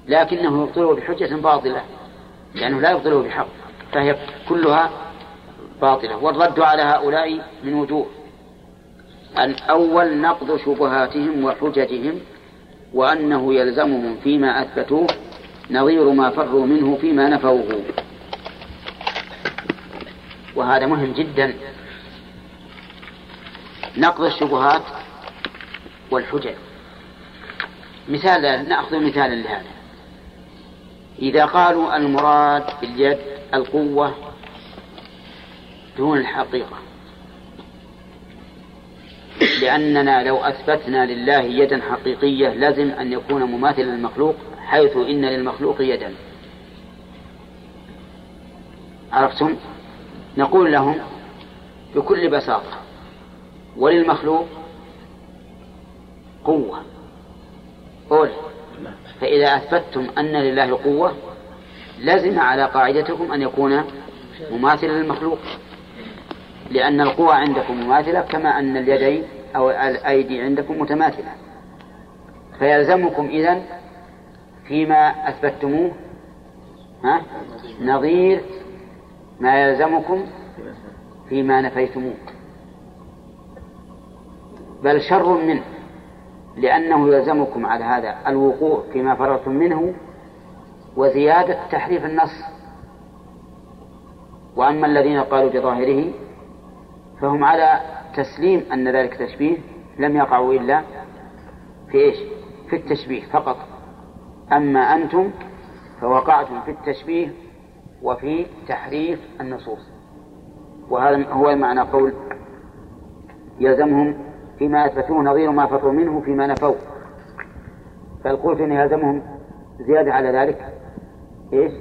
لكنه يبطله بحجة باطلة لأنه لا يبطله بحق فهي كلها باطلة. والرد على هؤلاء من وجوه. الأول نقض شبهاتهم وحججهم وأنه يلزمهم فيما أثبتوه نظير ما فروا منه فيما نفوه. وهذا مهم جدا. نقض الشبهات والحجج. مثال نأخذ مثالا لهذا. إذا قالوا المراد باليد القوة دون الحقيقة لأننا لو أثبتنا لله يدا حقيقية لازم أن يكون مماثلا للمخلوق حيث إن للمخلوق يدا. عرفتم؟ نقول لهم بكل بساطة وللمخلوق قوة. قول فإذا أثبتتم أن لله قوة لزم على قاعدتكم أن يكون مماثلا للمخلوق. لأن القوى عندكم مماثلة كما أن اليدين أو الأيدي عندكم متماثلة. فيلزمكم إذن فيما أثبتموه ها نظير ما يلزمكم فيما نفيتموه. بل شر منه لأنه يلزمكم على هذا الوقوع فيما فررتم منه وزيادة تحريف النص. وأما الذين قالوا بظاهره فهم على تسليم أن ذلك تشبيه لم يقعوا إلا في إيش؟ في التشبيه فقط. أما أنتم فوقعتم في التشبيه وفي تحريف النصوص. وهذا هو معنى قول يلزمهم فيما أثبتوه نظير ما فروا منه فيما نفوا. قلت أن يلزمهم زيادة على ذلك إيش؟